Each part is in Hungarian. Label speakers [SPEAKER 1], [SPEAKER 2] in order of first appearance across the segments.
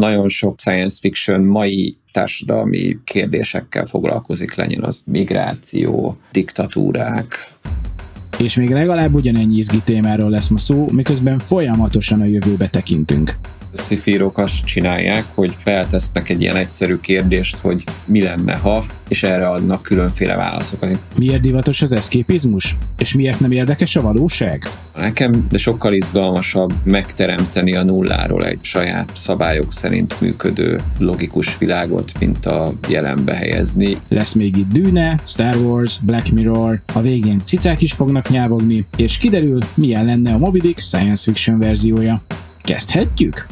[SPEAKER 1] nagyon sok science fiction mai társadalmi kérdésekkel foglalkozik, legyen az migráció, diktatúrák,
[SPEAKER 2] és még legalább ugyanennyi izgi témáról lesz ma szó, miközben folyamatosan a jövőbe tekintünk
[SPEAKER 1] szifírok azt csinálják, hogy feltesznek egy ilyen egyszerű kérdést, hogy mi lenne, ha, és erre adnak különféle válaszokat.
[SPEAKER 2] Miért divatos az eszképizmus? És miért nem érdekes a valóság?
[SPEAKER 1] Nekem de sokkal izgalmasabb megteremteni a nulláról egy saját szabályok szerint működő logikus világot, mint a jelenbe helyezni.
[SPEAKER 2] Lesz még itt Dűne, Star Wars, Black Mirror, a végén cicák is fognak nyávogni, és kiderül, milyen lenne a Moby Dick science fiction verziója. Kezdhetjük?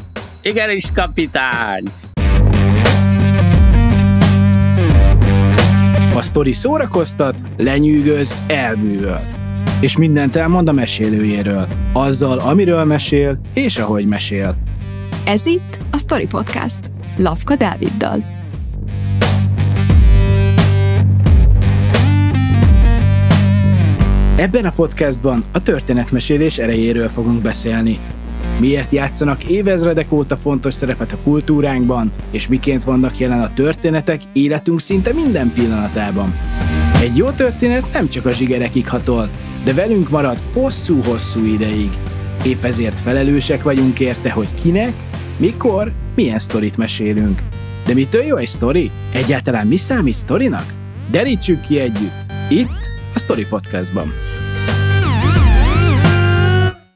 [SPEAKER 3] Igenis, kapitány!
[SPEAKER 2] A sztori szórakoztat, lenyűgöz, elbűvöl. És mindent elmond a mesélőjéről. Azzal, amiről mesél, és ahogy mesél.
[SPEAKER 4] Ez itt a Story Podcast. Lavka Dáviddal.
[SPEAKER 2] Ebben a podcastban a történetmesélés erejéről fogunk beszélni. Miért játszanak évezredek óta fontos szerepet a kultúránkban, és miként vannak jelen a történetek életünk szinte minden pillanatában. Egy jó történet nem csak a zsigerekig hatol, de velünk marad hosszú-hosszú ideig. Épp ezért felelősek vagyunk érte, hogy kinek, mikor, milyen sztorit mesélünk. De mitől jó egy sztori? Egyáltalán mi számít sztorinak? Derítsük ki együtt, itt a Story Podcastban.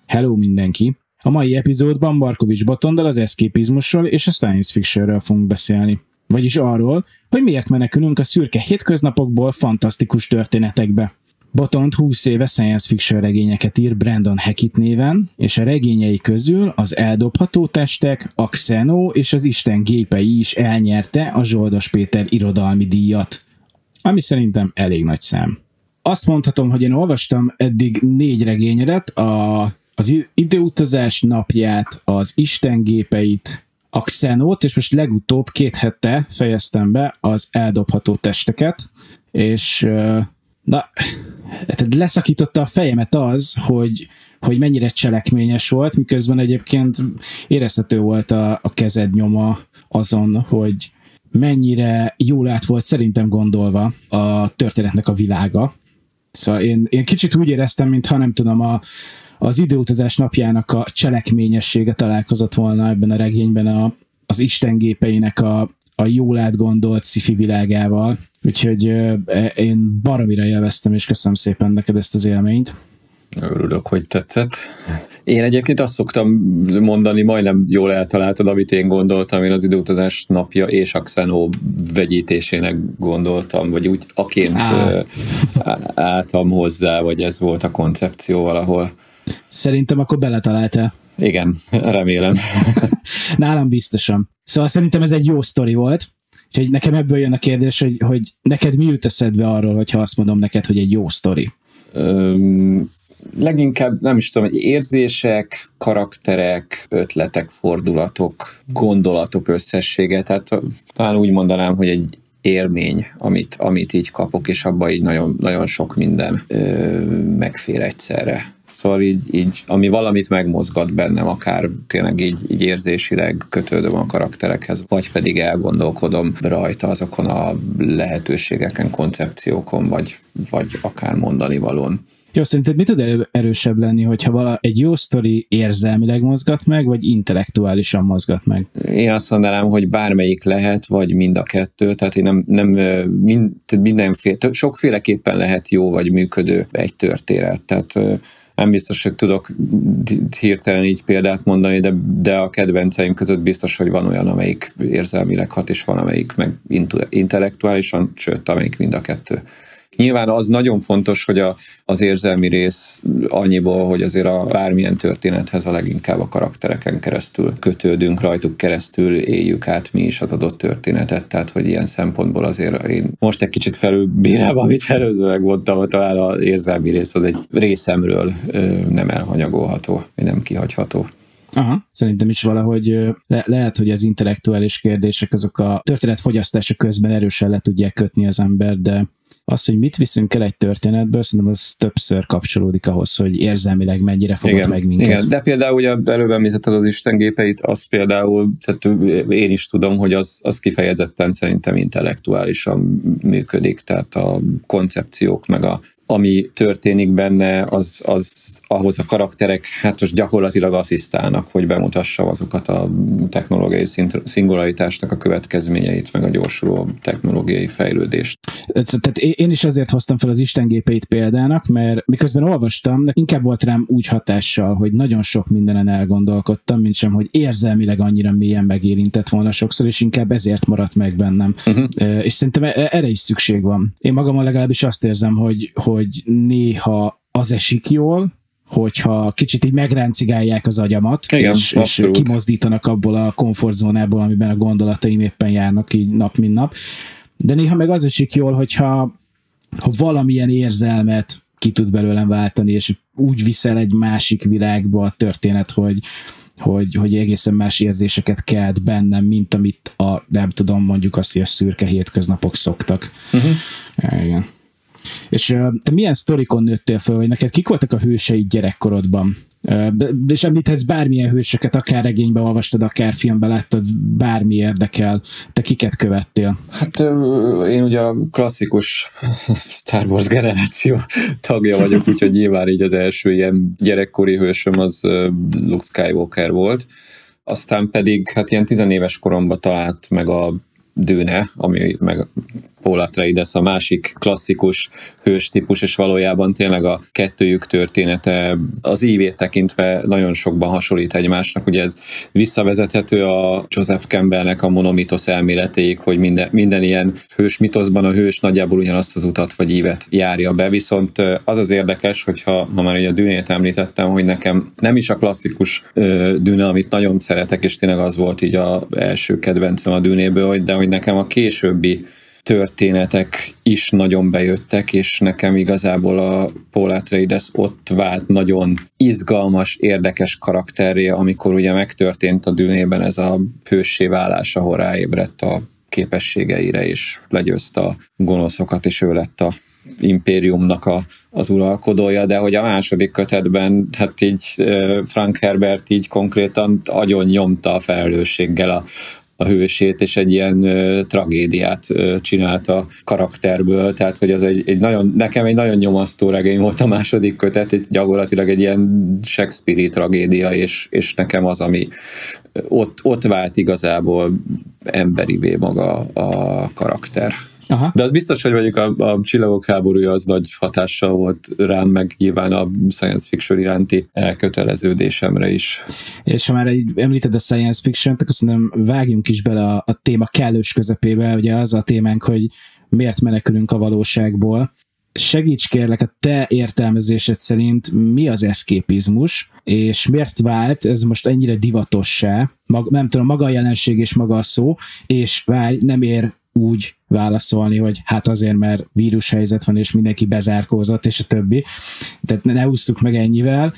[SPEAKER 2] Hello mindenki! A mai epizódban Barkovics Botondal az eszképizmusról és a science fictionről fogunk beszélni. Vagyis arról, hogy miért menekülünk a szürke hétköznapokból fantasztikus történetekbe. Botond 20 éve science fiction regényeket ír Brandon Hackett néven, és a regényei közül az Eldobható testek, a Xeno és az Isten gépei is elnyerte a Zsoldos Péter irodalmi díjat, ami szerintem elég nagy szám. Azt mondhatom, hogy én olvastam eddig négy regényedet, a az időutazás napját, az istengépeit, a Xenót, és most legutóbb két hete fejeztem be az eldobható testeket, és na, hát leszakította a fejemet az, hogy, hogy mennyire cselekményes volt, miközben egyébként érezhető volt a, a kezed nyoma azon, hogy mennyire jól át volt szerintem gondolva a történetnek a világa. Szóval én, én kicsit úgy éreztem, mintha nem tudom, a, az időutazás napjának a cselekményessége találkozott volna ebben a regényben a, az istengépeinek a, a jól átgondolt sci világával. Úgyhogy e, én baromira élveztem, és köszönöm szépen neked ezt az élményt.
[SPEAKER 1] Örülök, hogy tetszett. Én egyébként azt szoktam mondani, majdnem jól eltaláltad, amit én gondoltam, én az időutazás napja és a Xeno vegyítésének gondoltam, vagy úgy aként álltam hozzá, vagy ez volt a koncepció valahol.
[SPEAKER 2] Szerintem akkor beletaláltál.
[SPEAKER 1] Igen, remélem.
[SPEAKER 2] Nálam biztosan. Szóval szerintem ez egy jó sztori volt, úgyhogy nekem ebből jön a kérdés, hogy, hogy neked mi jut eszedbe arról, hogyha azt mondom neked, hogy egy jó sztori? Öm,
[SPEAKER 1] leginkább nem is tudom, hogy érzések, karakterek, ötletek, fordulatok, gondolatok összessége, tehát talán úgy mondanám, hogy egy élmény, amit, amit így kapok, és abban így nagyon, nagyon sok minden ö, megfér egyszerre. Szóval így, így, ami valamit megmozgat bennem, akár tényleg így, így érzésileg kötődöm a karakterekhez, vagy pedig elgondolkodom rajta azokon a lehetőségeken, koncepciókon, vagy, vagy akár mondani valón.
[SPEAKER 2] Jó, szerinted mi tud erősebb lenni, hogyha vala egy jó sztori érzelmileg mozgat meg, vagy intellektuálisan mozgat meg?
[SPEAKER 1] Én azt mondanám, hogy bármelyik lehet, vagy mind a kettő, tehát én nem, nem mind, mindenféle, sokféleképpen lehet jó vagy működő egy történet. Tehát nem biztos, hogy tudok hirtelen így példát mondani, de, de a kedvenceim között biztos, hogy van olyan, amelyik érzelmileg hat, és van, amelyik meg intellektuálisan, sőt, amelyik mind a kettő. Nyilván az nagyon fontos, hogy a, az érzelmi rész annyiból, hogy azért a bármilyen történethez a leginkább a karaktereken keresztül kötődünk, rajtuk keresztül éljük át mi is az adott történetet, tehát hogy ilyen szempontból azért én most egy kicsit felülbírálom, amit előzőleg mondtam, talán az érzelmi rész az egy részemről nem elhanyagolható, nem kihagyható.
[SPEAKER 2] Aha, szerintem is valahogy le- lehet, hogy az intellektuális kérdések azok a történet fogyasztása közben erősen le tudják kötni az ember, de az, hogy mit viszünk el egy történetből, szerintem az többször kapcsolódik ahhoz, hogy érzelmileg mennyire
[SPEAKER 1] igen,
[SPEAKER 2] meg minket.
[SPEAKER 1] Igen, de például ugye előbb említetted az Isten gépeit, az például, tehát én is tudom, hogy az, az kifejezetten szerintem intellektuálisan működik, tehát a koncepciók meg a ami történik benne, az, az ahhoz a karakterek hát most gyakorlatilag asszisztálnak, hogy bemutassam azokat a technológiai szingularitásnak a következményeit, meg a gyorsuló technológiai fejlődést.
[SPEAKER 2] Tehát én is azért hoztam fel az istengépeit példának, mert miközben olvastam, inkább volt rám úgy hatással, hogy nagyon sok mindenen elgondolkodtam, mint sem, hogy érzelmileg annyira mélyen megérintett volna sokszor, és inkább ezért maradt meg bennem. Uh-huh. És szerintem e-, erre is szükség van. Én magamon legalábbis azt érzem, hogy, hogy hogy néha az esik jól, hogyha kicsit így megráncigálják az agyamat,
[SPEAKER 1] Igen,
[SPEAKER 2] és, és kimozdítanak abból a komfortzónából, amiben a gondolataim éppen járnak így nap, mint nap. De néha meg az esik jól, hogyha ha valamilyen érzelmet ki tud belőlem váltani, és úgy viszel egy másik világba a történet, hogy, hogy, hogy egészen más érzéseket kelt bennem, mint amit a, nem tudom, mondjuk azt, hogy a szürke hétköznapok szoktak. Uh-huh. Igen. És te milyen sztorikon nőttél föl, vagy neked kik voltak a hőseid gyerekkorodban? És említhetsz bármilyen hősöket, akár regényben olvastad, akár filmben láttad, bármi érdekel. Te kiket követtél?
[SPEAKER 1] Hát én ugye a klasszikus Star Wars generáció tagja vagyok, úgyhogy nyilván így az első ilyen gyerekkori hősöm az Luke Skywalker volt. Aztán pedig hát ilyen tizenéves koromban talált meg a Dőne, ami meg Paul Atreides a másik klasszikus hős típus, és valójában tényleg a kettőjük története az ívét tekintve nagyon sokban hasonlít egymásnak. Ugye ez visszavezethető a Joseph Campbellnek a monomitosz elméletéig, hogy minden, minden ilyen hős mitoszban a hős nagyjából ugyanazt az utat vagy ívet járja be, viszont az az érdekes, hogyha ha már ugye a dűnét említettem, hogy nekem nem is a klasszikus dűne, amit nagyon szeretek, és tényleg az volt így a első kedvencem a dűnéből, de hogy nekem a későbbi történetek is nagyon bejöttek, és nekem igazából a Paul Atreides ott vált nagyon izgalmas, érdekes karakteré, amikor ugye megtörtént a dűnében ez a hőssé válás, ahol ráébredt a képességeire, és legyőzte a gonoszokat, és ő lett a impériumnak a, az uralkodója, de hogy a második kötetben, hát így Frank Herbert így konkrétan agyon nyomta a felelősséggel a, a hősét, és egy ilyen tragédiát ö, csinált a karakterből, tehát hogy az egy, egy nagyon, nekem egy nagyon nyomasztó regény volt a második kötet, egy, gyakorlatilag egy ilyen Shakespeare-i tragédia, és, és nekem az, ami ott, ott vált igazából emberivé maga a karakter. Aha. De az biztos, hogy mondjuk a, a csillagok háborúja az nagy hatással volt rám, meg nyilván a science fiction iránti elköteleződésemre is.
[SPEAKER 2] És ha már egy, említed a science fiction akkor szerintem vágjunk is bele a, a téma kellős közepébe, ugye az a témánk, hogy miért menekülünk a valóságból. Segíts kérlek, a te értelmezésed szerint mi az eszképizmus, és miért vált ez most ennyire divatossá, mag, nem tudom, maga a jelenség és maga a szó, és várj, nem ér úgy válaszolni, hogy hát azért, mert vírushelyzet van, és mindenki bezárkózott, és a többi. Tehát ne, ússzuk meg ennyivel.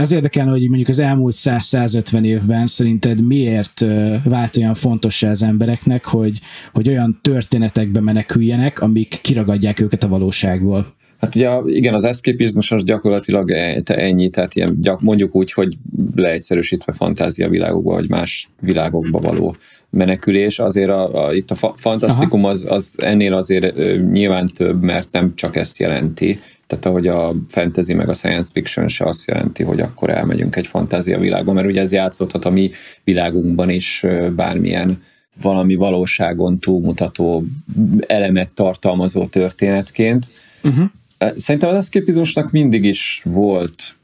[SPEAKER 2] Az érdekelne, hogy mondjuk az elmúlt 100-150 évben szerinted miért vált olyan fontossá az embereknek, hogy, hogy olyan történetekbe meneküljenek, amik kiragadják őket a valóságból?
[SPEAKER 1] Hát ugye igen, az eszképizmus az gyakorlatilag e, ennyi, tehát ilyen, mondjuk úgy, hogy leegyszerűsítve fantázia világokba, vagy más világokba való menekülés. Azért a, a, itt a fa- fantasztikum az, az ennél azért nyilván több, mert nem csak ezt jelenti. Tehát ahogy a fantasy meg a science fiction se azt jelenti, hogy akkor elmegyünk egy fantázia világba, mert ugye ez játszódhat a mi világunkban is bármilyen valami valóságon túlmutató elemet tartalmazó történetként. Uh-huh. Szerintem az eszképizmusnak mindig is volt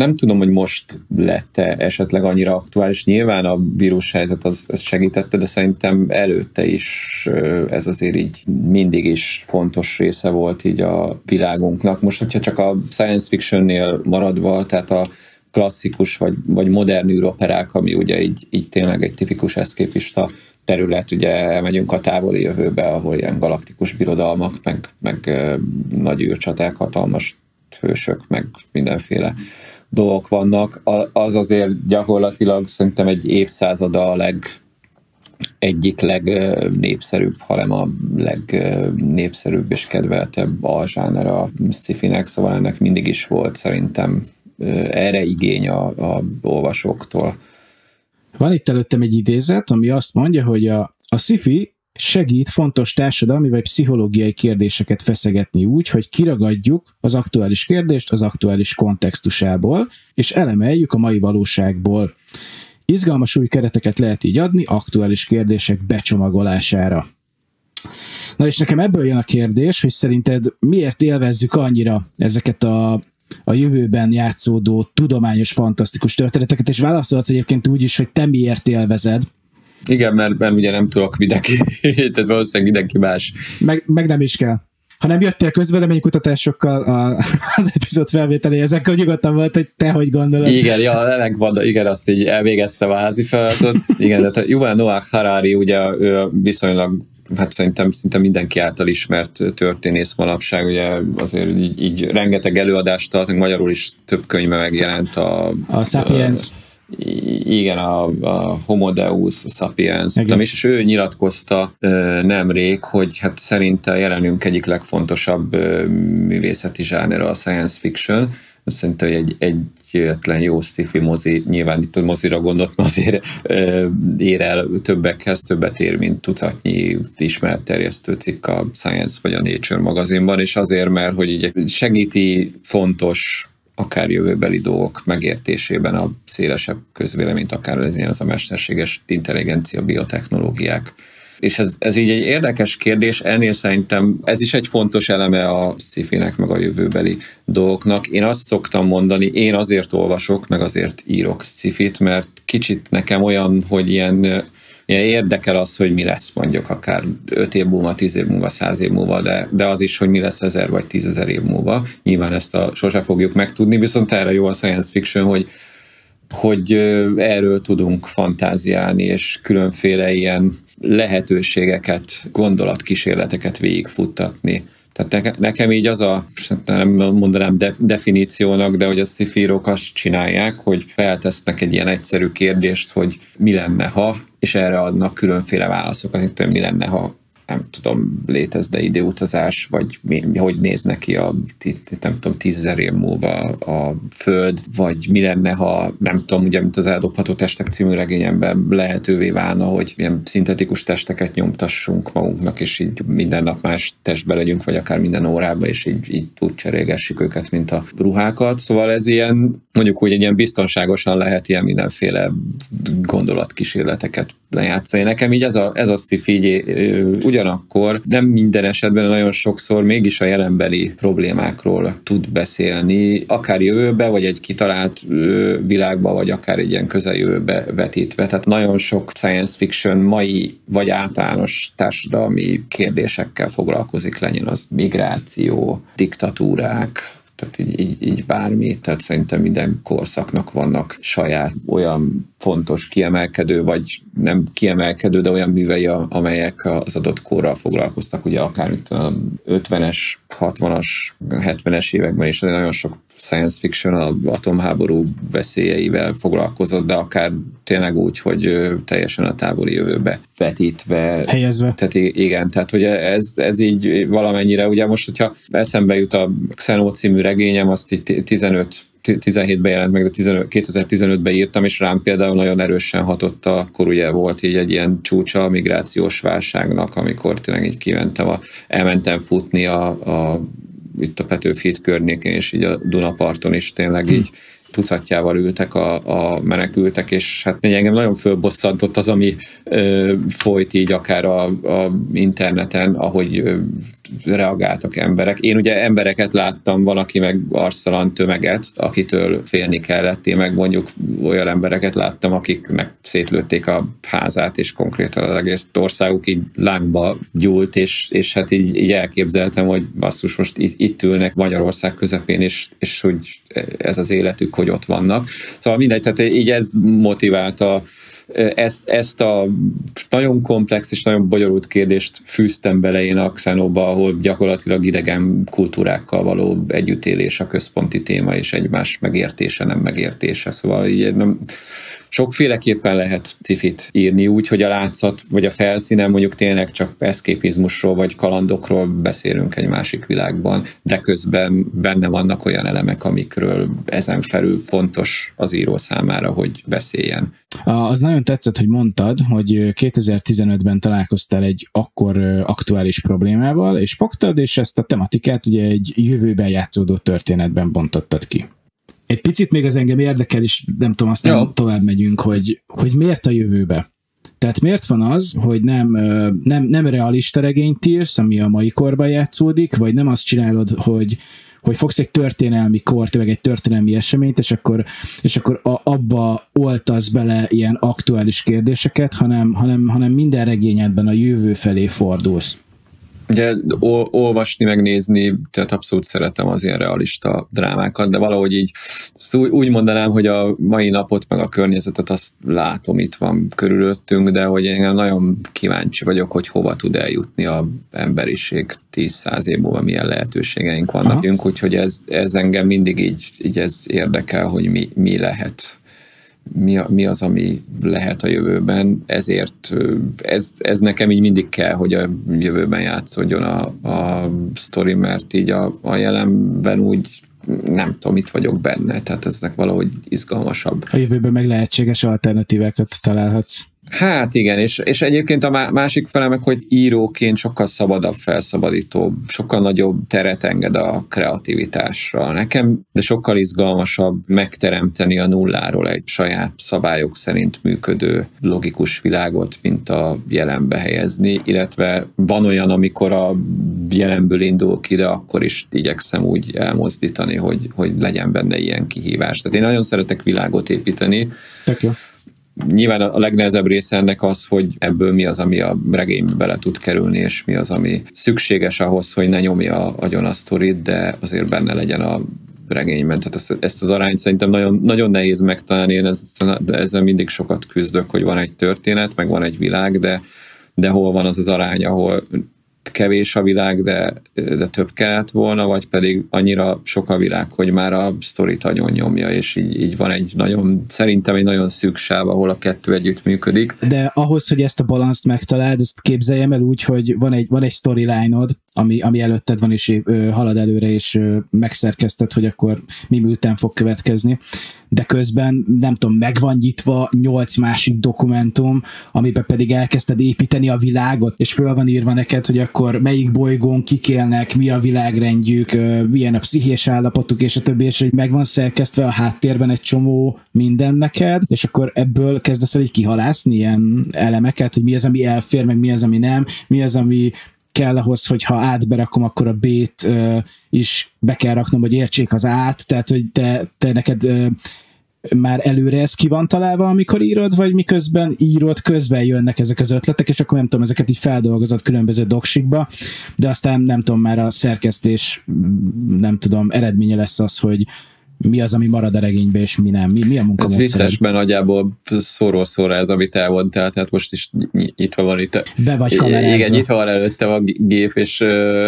[SPEAKER 1] nem tudom, hogy most lett-e esetleg annyira aktuális. Nyilván a vírushelyzet az, az segítette, de szerintem előtte is ez azért így mindig is fontos része volt így a világunknak. Most, hogyha csak a science fictionnél maradva, tehát a klasszikus vagy, vagy modern űroperák, ami ugye így, így tényleg egy tipikus eszképista terület, ugye elmegyünk a távoli jövőbe, ahol ilyen galaktikus birodalmak, meg, meg nagy űrcsaták, hatalmas hősök, meg mindenféle dolgok vannak, az azért gyakorlatilag szerintem egy évszázada a leg egyik legnépszerűbb, hanem a legnépszerűbb és kedveltebb alzsáner a sci szóval ennek mindig is volt szerintem erre igény a, a olvasóktól.
[SPEAKER 2] Van itt előttem egy idézet, ami azt mondja, hogy a, a sci segít fontos társadalmi vagy pszichológiai kérdéseket feszegetni úgy, hogy kiragadjuk az aktuális kérdést az aktuális kontextusából, és elemeljük a mai valóságból. Izgalmas új kereteket lehet így adni aktuális kérdések becsomagolására. Na és nekem ebből jön a kérdés, hogy szerinted miért élvezzük annyira ezeket a a jövőben játszódó tudományos, fantasztikus történeteket, és válaszolhatsz egyébként úgy is, hogy te miért élvezed.
[SPEAKER 1] Igen, mert, mert ugye nem tudok mindenki, tehát valószínűleg mindenki más.
[SPEAKER 2] Meg, meg nem is kell. Ha nem jöttél közvéleménykutatásokkal a, az epizód felvételéhez, akkor nyugodtan volt, hogy te hogy gondolod.
[SPEAKER 1] Igen, ja, megvan, igen, azt így elvégezte a házi feladatot. Igen, de Yuval Noah Harari ugye ő viszonylag hát szerintem szinte mindenki által ismert történész manapság, ugye azért így, így rengeteg előadást tart, magyarul is több könyve megjelent a...
[SPEAKER 2] A Sapiens. A,
[SPEAKER 1] igen, a, a Homo Deus, a Sapiens, tudom, és, és ő nyilatkozta nemrég, hogy hát szerinte jelenünk egyik legfontosabb művészeti zsáner a science fiction, Szerintem egy, egy egyetlen jó sci mozi, nyilván itt a mozira gondolt, azért ér el többekhez, többet ér, mint tucatnyi ismeretterjesztő cikk a Science vagy a Nature magazinban, és azért, mert hogy így segíti fontos akár jövőbeli dolgok megértésében a szélesebb közvéleményt, akár ilyen az a mesterséges intelligencia, biotechnológiák és ez, ez így egy érdekes kérdés, ennél szerintem ez is egy fontos eleme a szifinek, meg a jövőbeli dolgoknak. Én azt szoktam mondani, én azért olvasok, meg azért írok szifit, mert kicsit nekem olyan, hogy ilyen érdekel az, hogy mi lesz mondjuk akár 5 év múlva, 10 év múlva, 100 év múlva, de, de az is, hogy mi lesz ezer vagy tízezer év múlva. Nyilván ezt a sose fogjuk megtudni, viszont erre jó a science fiction, hogy hogy erről tudunk fantáziálni, és különféle ilyen lehetőségeket, gondolatkísérleteket végigfuttatni. Tehát nekem így az a, nem mondanám definíciónak, de hogy a szifírok azt csinálják, hogy feltesznek egy ilyen egyszerű kérdést, hogy mi lenne, ha, és erre adnak különféle válaszokat, mi lenne, ha nem tudom, létezne időutazás, vagy mi, hogy néz neki a, nem tudom, tízezer év múlva a Föld, vagy mi lenne, ha nem tudom, ugye, mint az Eldobható Testek című regényemben lehetővé válna, hogy ilyen szintetikus testeket nyomtassunk magunknak, és így minden nap más testbe legyünk, vagy akár minden órába, és így, így úgy cserélgessük őket, mint a ruhákat. Szóval ez ilyen, mondjuk úgy egy ilyen biztonságosan lehet ilyen mindenféle gondolatkísérleteket lejátszani. Nekem így ez a, ez a sci ugyanakkor nem minden esetben, nagyon sokszor mégis a jelenbeli problémákról tud beszélni, akár jövőbe, vagy egy kitalált világba, vagy akár egy ilyen közeljövőbe vetítve. Tehát nagyon sok science fiction mai vagy általános társadalmi kérdésekkel foglalkozik, legyen az migráció, diktatúrák, tehát így, így, így bármi, tehát szerintem minden korszaknak vannak saját olyan fontos, kiemelkedő, vagy nem kiemelkedő, de olyan művei, amelyek az adott korral foglalkoztak, ugye akár itt a 50-es, 60-as, 70-es években is nagyon sok science fiction az atomháború veszélyeivel foglalkozott, de akár tényleg úgy, hogy teljesen a távoli jövőbe vetítve.
[SPEAKER 2] Helyezve.
[SPEAKER 1] Tehát igen, tehát hogy ez, ez így valamennyire, ugye most, hogyha eszembe jut a Xenó című regényem, azt így 15 17-ben jelent meg, de 15, 2015-ben írtam, és rám például nagyon erősen hatott, akkor ugye volt így egy ilyen csúcsa a migrációs válságnak, amikor tényleg így kimentem, a, elmentem futni a, a itt a Petőfi környékén, és így a Dunaparton is tényleg hm. így tucatjával ültek a, a menekültek, és hát engem nagyon fölbosszantott az, ami ö, folyt így akár a, a interneten, ahogy ö, reagáltak emberek. Én ugye embereket láttam, van, aki meg arszalan tömeget, akitől félni kellett. Én meg mondjuk olyan embereket láttam, akiknek szétlőtték a házát, és konkrétan az egész országuk így lángba gyúlt, és, és hát így, így elképzeltem, hogy basszus, most itt, itt ülnek Magyarország közepén, és, és hogy ez az életük, hogy ott vannak. Szóval mindegy, tehát így ez motiválta ezt, ezt a nagyon komplex és nagyon bonyolult kérdést fűztem bele én a Xenóba, ahol gyakorlatilag idegen kultúrákkal való együttélés a központi téma, és egymás megértése, nem megértése. Szóval így nem, sokféleképpen lehet cifit írni, úgy, hogy a látszat vagy a felszínen mondjuk tényleg csak eszképizmusról vagy kalandokról beszélünk egy másik világban, de közben benne vannak olyan elemek, amikről ezen felül fontos az író számára, hogy beszéljen.
[SPEAKER 2] Az nagyon tetszett, hogy mondtad, hogy 2015-ben találkoztál egy akkor aktuális problémával, és fogtad, és ezt a tematikát ugye egy jövőben játszódó történetben bontottad ki egy picit még az engem érdekel, és nem tudom, aztán Jó. tovább megyünk, hogy, hogy miért a jövőbe? Tehát miért van az, hogy nem, nem, nem realista regényt írsz, ami a mai korban játszódik, vagy nem azt csinálod, hogy, hogy fogsz egy történelmi kort, vagy egy történelmi eseményt, és akkor, és akkor a, abba oltasz bele ilyen aktuális kérdéseket, hanem, hanem, hanem minden regényedben a jövő felé fordulsz.
[SPEAKER 1] Ugye olvasni, megnézni, tehát abszolút szeretem az ilyen realista drámákat, de valahogy így úgy mondanám, hogy a mai napot, meg a környezetet azt látom, itt van körülöttünk, de hogy én nagyon kíváncsi vagyok, hogy hova tud eljutni a emberiség 10-100 év múlva, milyen lehetőségeink vannak, úgyhogy ez, ez engem mindig így, így ez érdekel, hogy mi, mi lehet mi, a, mi az, ami lehet a jövőben, ezért ez, ez nekem így mindig kell, hogy a jövőben játszódjon a, a sztori, mert így a, a jelenben úgy nem tudom, mit vagyok benne, tehát eznek valahogy izgalmasabb.
[SPEAKER 2] A jövőben meg lehetséges alternatívákat találhatsz.
[SPEAKER 1] Hát igen, és, és egyébként a másik fele hogy íróként sokkal szabadabb, felszabadítóbb, sokkal nagyobb teret enged a kreativitásra. Nekem, de sokkal izgalmasabb megteremteni a nulláról egy saját szabályok szerint működő logikus világot, mint a jelenbe helyezni, illetve van olyan, amikor a jelenből indul ki, de akkor is igyekszem úgy elmozdítani, hogy, hogy legyen benne ilyen kihívás. Tehát én nagyon szeretek világot építeni.
[SPEAKER 2] Tök jó
[SPEAKER 1] Nyilván a legnehezebb része ennek az, hogy ebből mi az, ami a regénybe bele tud kerülni, és mi az, ami szükséges ahhoz, hogy ne nyomja agyon a sztorit, de azért benne legyen a regényben. Tehát ezt, ezt az arányt szerintem nagyon, nagyon nehéz megtalálni, én ezzel, ezzel mindig sokat küzdök, hogy van egy történet, meg van egy világ, de, de hol van az az arány, ahol kevés a világ, de, de több kellett volna, vagy pedig annyira sok a világ, hogy már a sztorit agyon nyomja, és így, így van egy nagyon, szerintem egy nagyon szűk sáv, ahol a kettő együtt működik.
[SPEAKER 2] De ahhoz, hogy ezt a balanszt megtaláld, ezt képzeljem el úgy, hogy van egy, van egy storyline-od, ami, ami előtted van, és halad előre, és ö, hogy akkor mi műtán fog következni. De közben nem tudom, meg van nyitva nyolc másik dokumentum, amiben pedig elkezdted építeni a világot, és föl van írva neked, hogy akkor melyik bolygón kik élnek, mi a világrendjük, milyen a pszichés állapotuk, és a többi, és hogy meg van szerkesztve a háttérben egy csomó minden neked, és akkor ebből kezdesz el így kihalászni ilyen elemeket, hogy mi az, ami elfér, meg mi az, ami nem, mi az, ami kell ahhoz, hogy ha átberakom, akkor a B-t uh, is be kell raknom, hogy értsék az át, tehát hogy te, te neked uh, már előre ez ki van találva, amikor írod, vagy miközben írod, közben jönnek ezek az ötletek, és akkor nem tudom, ezeket így feldolgozott különböző doksikba, de aztán nem tudom, már a szerkesztés nem tudom, eredménye lesz az, hogy mi az, ami marad a regénybe, és mi nem, mi, mi a munkamódszer.
[SPEAKER 1] Ez vicces, mert nagyjából szóról szóra ez, amit elmondtál, tehát most is nyitva van itt.
[SPEAKER 2] Be vagy kamerázva.
[SPEAKER 1] Igen, nyitva van előtte a gép, és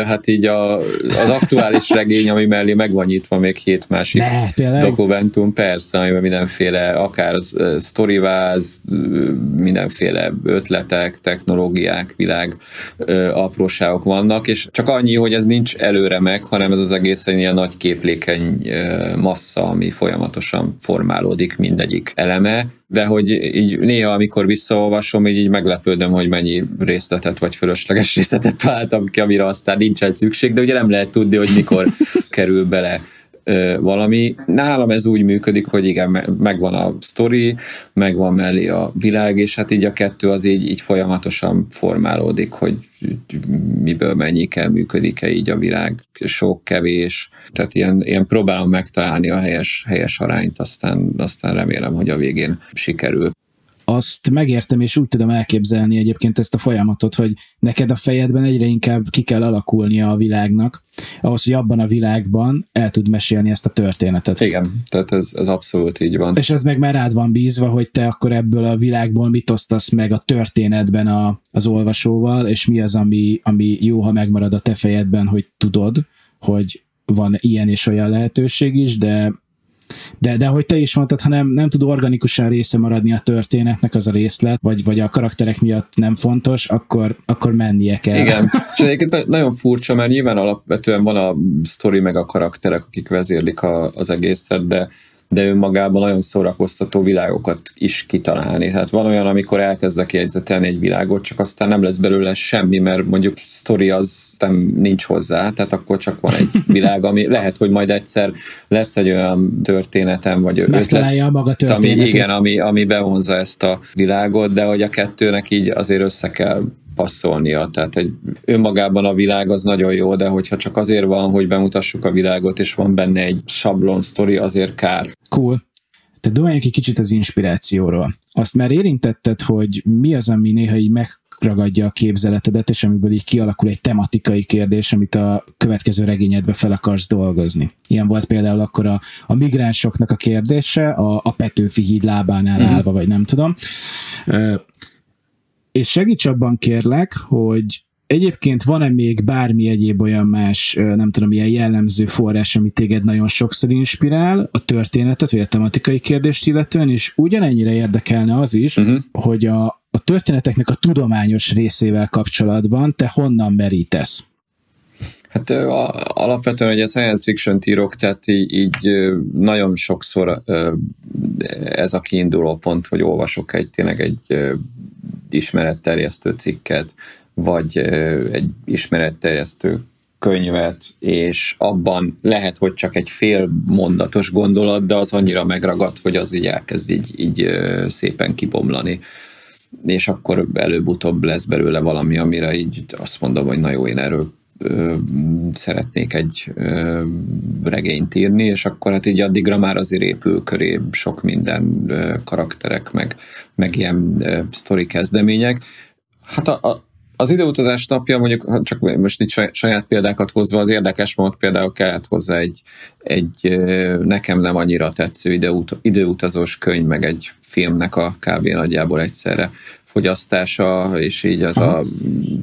[SPEAKER 1] hát így a, az aktuális regény, ami mellé meg van nyitva még hét másik
[SPEAKER 2] ne,
[SPEAKER 1] dokumentum, persze, amiben mindenféle, akár storyváz, mindenféle ötletek, technológiák, világ apróságok vannak, és csak annyi, hogy ez nincs előre meg, hanem ez az egész egy ilyen nagy képlékeny massz massza, ami folyamatosan formálódik mindegyik eleme, de hogy így néha, amikor visszaolvasom, így, így meglepődöm, hogy mennyi részletet vagy fölösleges részletet találtam ki, amire aztán nincsen szükség, de ugye nem lehet tudni, hogy mikor kerül bele valami. Nálam ez úgy működik, hogy igen, megvan a sztori, megvan mellé a világ, és hát így a kettő az így, így folyamatosan formálódik, hogy miből mennyi kell, működik-e így a világ, sok, kevés, tehát ilyen, ilyen próbálom megtalálni a helyes, helyes arányt, aztán, aztán remélem, hogy a végén sikerül
[SPEAKER 2] azt megértem, és úgy tudom elképzelni egyébként ezt a folyamatot, hogy neked a fejedben egyre inkább ki kell alakulnia a világnak, ahhoz, hogy abban a világban el tud mesélni ezt a történetet.
[SPEAKER 1] Igen, tehát ez, ez abszolút így van.
[SPEAKER 2] És ez meg már rád van bízva, hogy te akkor ebből a világból mit osztasz meg a történetben a, az olvasóval, és mi az, ami, ami jó, ha megmarad a te fejedben, hogy tudod, hogy van ilyen és olyan lehetőség is, de De, de hogy te is mondtad, ha nem, nem tud organikusan része maradni a történetnek az a részlet, vagy, vagy a karakterek miatt nem fontos, akkor, akkor mennie kell.
[SPEAKER 1] Igen, és egyébként nagyon furcsa, mert nyilván alapvetően van a sztori meg a karakterek, akik vezérlik a, az egészet, de de önmagában nagyon szórakoztató világokat is kitalálni. Hát van olyan, amikor elkezdek jegyzetelni egy világot, csak aztán nem lesz belőle semmi, mert mondjuk sztori az nem nincs hozzá, tehát akkor csak van egy világ, ami lehet, hogy majd egyszer lesz egy olyan történetem, vagy
[SPEAKER 2] Megtalálja ötlet, maga történetét.
[SPEAKER 1] Ami, igen, ami, ami bevonza ezt a világot, de hogy a kettőnek így azért össze kell passzolnia. Tehát egy önmagában a világ az nagyon jó, de hogyha csak azért van, hogy bemutassuk a világot, és van benne egy sablon sztori, azért kár.
[SPEAKER 2] Cool. Te doboljunk egy kicsit az inspirációról. Azt már érintetted, hogy mi az, ami néha így megragadja a képzeletedet, és amiből így kialakul egy tematikai kérdés, amit a következő regényedbe fel akarsz dolgozni. Ilyen volt például akkor a, a migránsoknak a kérdése, a, a Petőfi híd lábánál mm. állva, vagy nem tudom és segíts abban kérlek, hogy egyébként van-e még bármi egyéb olyan más, nem tudom, ilyen jellemző forrás, ami téged nagyon sokszor inspirál, a történetet, vagy a tematikai kérdést illetően, és ugyanennyire érdekelne az is, uh-huh. hogy a, a történeteknek a tudományos részével kapcsolatban te honnan merítesz?
[SPEAKER 1] Hát alapvetően, hogy a science fiction írok, tehát így, így nagyon sokszor ez a kiinduló pont, hogy olvasok egy tényleg egy ismeretterjesztő cikket, vagy egy ismeretterjesztő könyvet, és abban lehet, hogy csak egy fél mondatos gondolat, de az annyira megragad, hogy az így elkezd így, így szépen kibomlani. És akkor előbb-utóbb lesz belőle valami, amire így azt mondom, hogy na jó, én erről szeretnék egy regényt írni, és akkor hát így addigra már azért épül köré sok minden karakterek, meg, meg ilyen sztori kezdemények. Hát a, a, az időutazás napja, mondjuk csak most itt saját példákat hozva, az érdekes volt, például kellett hozzá egy, egy nekem nem annyira tetsző időut, időutazós könyv, meg egy filmnek a kávé nagyjából egyszerre fogyasztása, és így az Aha. a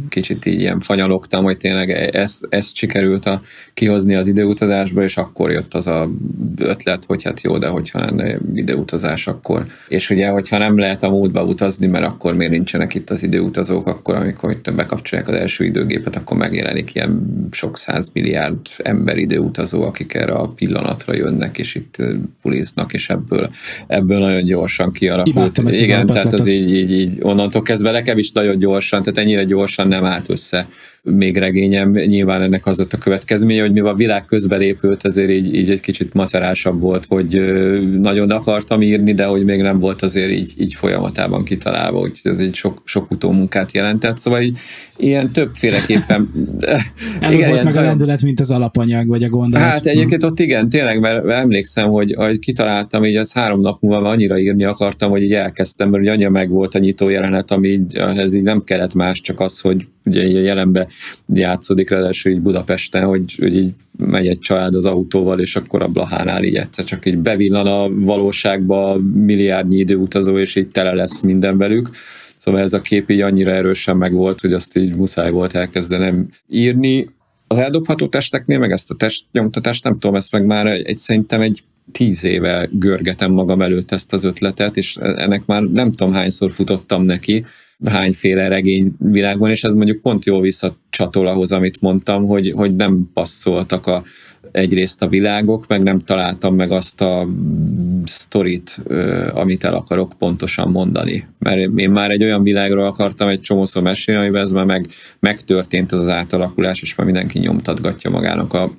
[SPEAKER 1] kicsit így ilyen fanyalogtam, hogy tényleg ezt, ezt sikerült a, kihozni az időutazásba, és akkor jött az a ötlet, hogy hát jó, de hogyha lenne időutazás, akkor. És ugye, hogyha nem lehet a múltba utazni, mert akkor miért nincsenek itt az időutazók, akkor amikor itt bekapcsolják az első időgépet, akkor megjelenik ilyen sok száz milliárd ember időutazó, akik erre a pillanatra jönnek, és itt puliznak, és ebből, ebből nagyon gyorsan kialakult. Igen, tehát az így, így, így onnantól kezdve nekem is nagyon gyorsan, tehát ennyire gyorsan nem állt össze még regényem. Nyilván ennek az ott a következménye, hogy mivel a világ közbelépült, ezért így, így egy kicsit macerásabb volt, hogy nagyon akartam írni, de hogy még nem volt azért így, így folyamatában kitalálva, úgyhogy ez egy sok, sok utómunkát jelentett. Szóval így, ilyen többféleképpen...
[SPEAKER 2] Nem igen, volt meg a lendület, mint az alapanyag, vagy a gondolat.
[SPEAKER 1] Hát egyébként ott igen, tényleg, mert emlékszem, hogy, hogy kitaláltam, így az három nap múlva annyira írni akartam, hogy így elkezdtem, mert ugye annyira meg volt a nyitó jelenet, ami így, ez így nem kellett más, csak az, hogy ugye a jelenbe játszódik, ráadásul így Budapesten, hogy, hogy így megy egy család az autóval, és akkor a Blahánál így egyszer csak így bevillan a valóságba milliárdnyi időutazó, és így tele lesz minden velük. Szóval ez a kép így annyira erősen megvolt, hogy azt így muszáj volt elkezdenem írni. Az eldobható testeknél, meg ezt a testnyomtatást, nem tudom, ezt meg már egy, szerintem egy tíz éve görgetem magam előtt ezt az ötletet, és ennek már nem tudom hányszor futottam neki, hányféle regény világban, és ez mondjuk pont jól visszacsatol ahhoz, amit mondtam, hogy, hogy nem passzoltak a, egyrészt a világok, meg nem találtam meg azt a sztorit, amit el akarok pontosan mondani. Mert én már egy olyan világról akartam egy csomószor mesélni, amiben ez már meg, megtörtént ez az átalakulás, és már mindenki nyomtatgatja magának a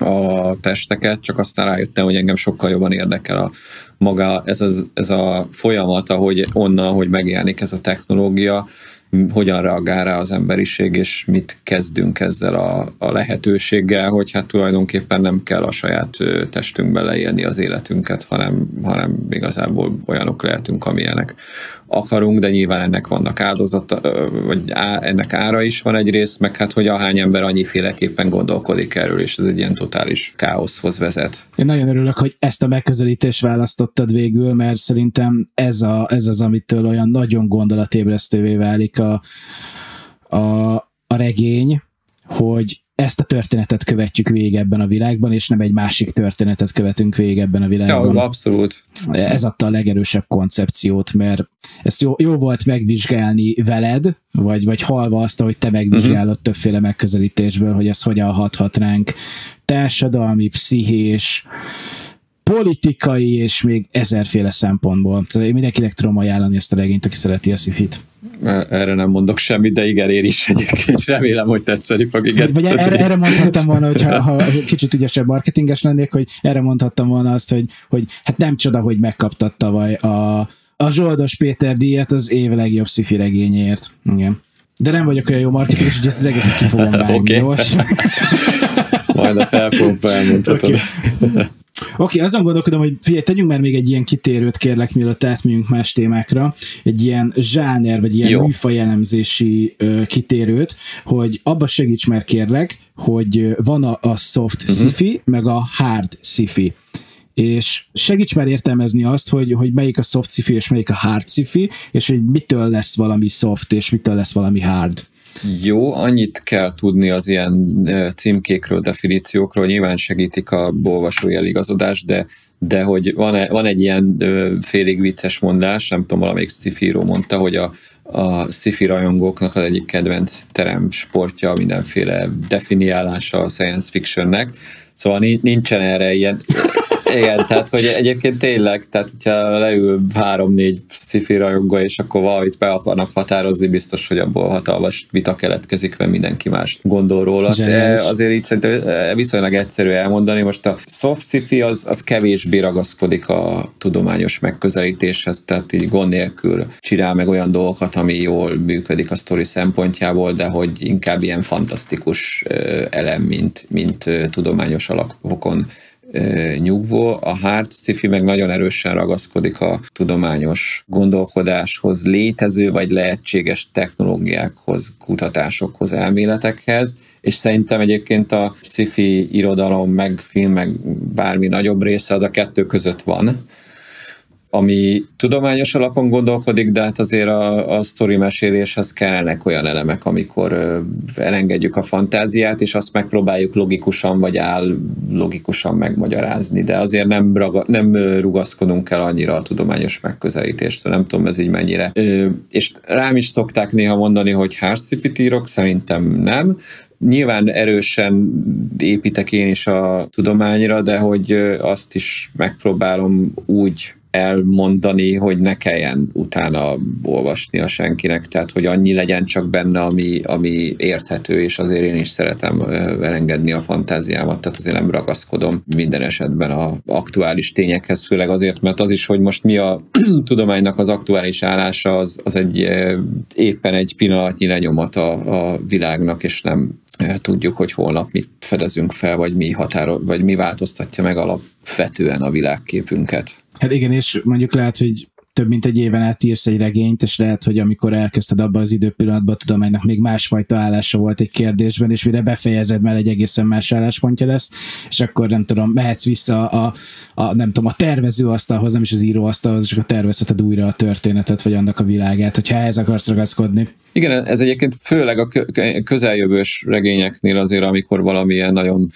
[SPEAKER 1] a testeket, csak aztán rájöttem, hogy engem sokkal jobban érdekel a maga ez, az, ez a folyamat, ahogy onnan, hogy megjelenik ez a technológia, hogyan reagál rá az emberiség, és mit kezdünk ezzel a, a lehetőséggel, hogy hát tulajdonképpen nem kell a saját testünkbe leélni az életünket, hanem, hanem igazából olyanok lehetünk, amilyenek akarunk, de nyilván ennek vannak áldozata, vagy á, ennek ára is van egyrészt, meg hát, hogy ahány ember annyiféleképpen gondolkodik erről, és ez egy ilyen totális káoszhoz vezet.
[SPEAKER 2] Én nagyon örülök, hogy ezt a megközelítést választottad végül, mert szerintem ez, a, ez az, amitől olyan nagyon gondolatébresztővé válik a, a, a regény, hogy ezt a történetet követjük végig ebben a világban, és nem egy másik történetet követünk végig ebben a világban.
[SPEAKER 1] Ja, abszolút.
[SPEAKER 2] Ez adta a legerősebb koncepciót, mert ezt jó, jó volt megvizsgálni veled, vagy, vagy halva azt, hogy te megvizsgálod uh-huh. többféle megközelítésből, hogy ez hogyan hathat ránk társadalmi, pszichés, politikai és még ezerféle szempontból. Szóval én mindenkinek tudom ajánlani ezt a regényt, aki szereti a szifit.
[SPEAKER 1] Erre nem mondok semmit, de igen, én is egyébként remélem, hogy tetszeni fog. Igen.
[SPEAKER 2] Vagy erre, erre mondhattam volna, hogyha ha kicsit ügyesebb marketinges lennék, hogy erre mondhattam volna azt, hogy, hogy hát nem csoda, hogy megkaptad tavaly a, a Zsoldos Péter díjat az év legjobb szifi regényéért. Igen. De nem vagyok olyan jó marketinges, hogy ezt az egészet ki fogom vágni, okay.
[SPEAKER 1] Majd a felpompa elmondhatod. Okay.
[SPEAKER 2] Oké, azon gondolkodom, hogy figyelj, tegyünk már még egy ilyen kitérőt kérlek, mielőtt átmegyünk más témákra, egy ilyen zsáner, vagy ilyen műfajelemzési uh, kitérőt, hogy abba segíts már kérlek, hogy van a, a soft uh-huh. sci-fi, meg a hard sci-fi és segíts már értelmezni azt, hogy, hogy melyik a soft sci-fi és melyik a hard sci-fi, és hogy mitől lesz valami soft, és mitől lesz valami hard.
[SPEAKER 1] Jó, annyit kell tudni az ilyen címkékről, definíciókról, nyilván segítik a olvasói eligazodás, de de hogy van, van egy ilyen félig vicces mondás, nem tudom, valamelyik szifíró mondta, hogy a, a sci rajongóknak az egyik kedvenc terem sportja, mindenféle definiálása a science fictionnek, szóval nincsen erre ilyen igen, tehát hogy egyébként tényleg, tehát hogyha leül három-négy sci rajongó, és akkor valamit be akarnak határozni, biztos, hogy abból hatalmas vita keletkezik, mert mindenki más gondol róla. De azért így szerintem viszonylag egyszerű elmondani. Most a soft sci az, az kevésbé ragaszkodik a tudományos megközelítéshez, tehát így gond nélkül csinál meg olyan dolgokat, ami jól működik a sztori szempontjából, de hogy inkább ilyen fantasztikus elem, mint, mint tudományos alapokon nyugvó. A hard sci meg nagyon erősen ragaszkodik a tudományos gondolkodáshoz, létező vagy lehetséges technológiákhoz, kutatásokhoz, elméletekhez, és szerintem egyébként a sci irodalom, meg film, meg bármi nagyobb része az a kettő között van ami tudományos alapon gondolkodik, de hát azért a, a sztori meséléshez kellnek olyan elemek, amikor elengedjük a fantáziát, és azt megpróbáljuk logikusan vagy áll logikusan megmagyarázni, de azért nem, raga, nem rugaszkodunk el annyira a tudományos megközelítést, nem tudom ez így mennyire. Ö, és rám is szokták néha mondani, hogy hárszipit írok, szerintem nem, Nyilván erősen építek én is a tudományra, de hogy azt is megpróbálom úgy elmondani, hogy ne kelljen utána olvasni a senkinek, tehát hogy annyi legyen csak benne, ami, ami érthető, és azért én is szeretem elengedni a fantáziámat, tehát azért nem ragaszkodom minden esetben a aktuális tényekhez, főleg azért, mert az is, hogy most mi a tudománynak az aktuális állása, az, az egy éppen egy pillanatnyi lenyomat a, a világnak, és nem tudjuk, hogy holnap mit fedezünk fel, vagy mi határo, vagy mi változtatja meg alapvetően a világképünket.
[SPEAKER 2] Hát igen, és mondjuk lehet, hogy több mint egy éven át írsz egy regényt, és lehet, hogy amikor elkezdted abban az időpillanatban, tudom, ennek még másfajta állása volt egy kérdésben, és mire befejezed, mert egy egészen más álláspontja lesz, és akkor nem tudom, mehetsz vissza a, a nem tudom, a tervezőasztalhoz, nem is az íróasztalhoz, és akkor tervezheted újra a történetet, vagy annak a világát, hogyha ehhez akarsz ragaszkodni.
[SPEAKER 1] Igen, ez egyébként főleg a közeljövős regényeknél azért, amikor valamilyen nagyon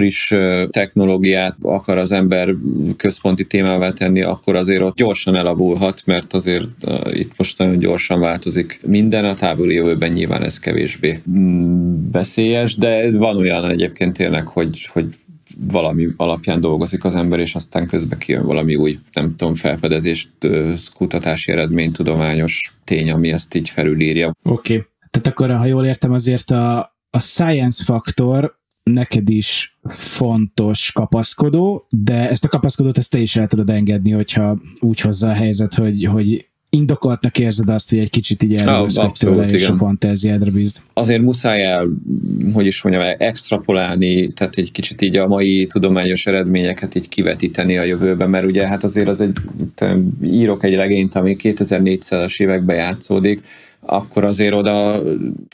[SPEAKER 1] friss technológiát akar az ember központi témává tenni, akkor azért ott gyorsan elavulhat, mert azért itt most nagyon gyorsan változik minden, a távoli jövőben nyilván ez kevésbé mm, veszélyes, de van olyan egyébként tényleg, hogy, hogy valami alapján dolgozik az ember, és aztán közben kijön valami új, nem tudom, felfedezést, kutatási eredmény, tudományos tény, ami ezt így felülírja.
[SPEAKER 2] Oké. Okay. Tehát akkor, ha jól értem, azért a, a science faktor neked is fontos kapaszkodó, de ezt a kapaszkodót ezt te is el tudod engedni, hogyha úgy hozza a helyzet, hogy, hogy indokoltnak érzed azt, hogy egy kicsit így elvesz ah, tőle, és igen. a fantáziádra bízd.
[SPEAKER 1] Azért muszáj el, hogy is mondjam, extrapolálni, tehát egy kicsit így a mai tudományos eredményeket így kivetíteni a jövőbe, mert ugye hát azért az egy, írok egy regényt, ami 2400-as években játszódik, akkor azért oda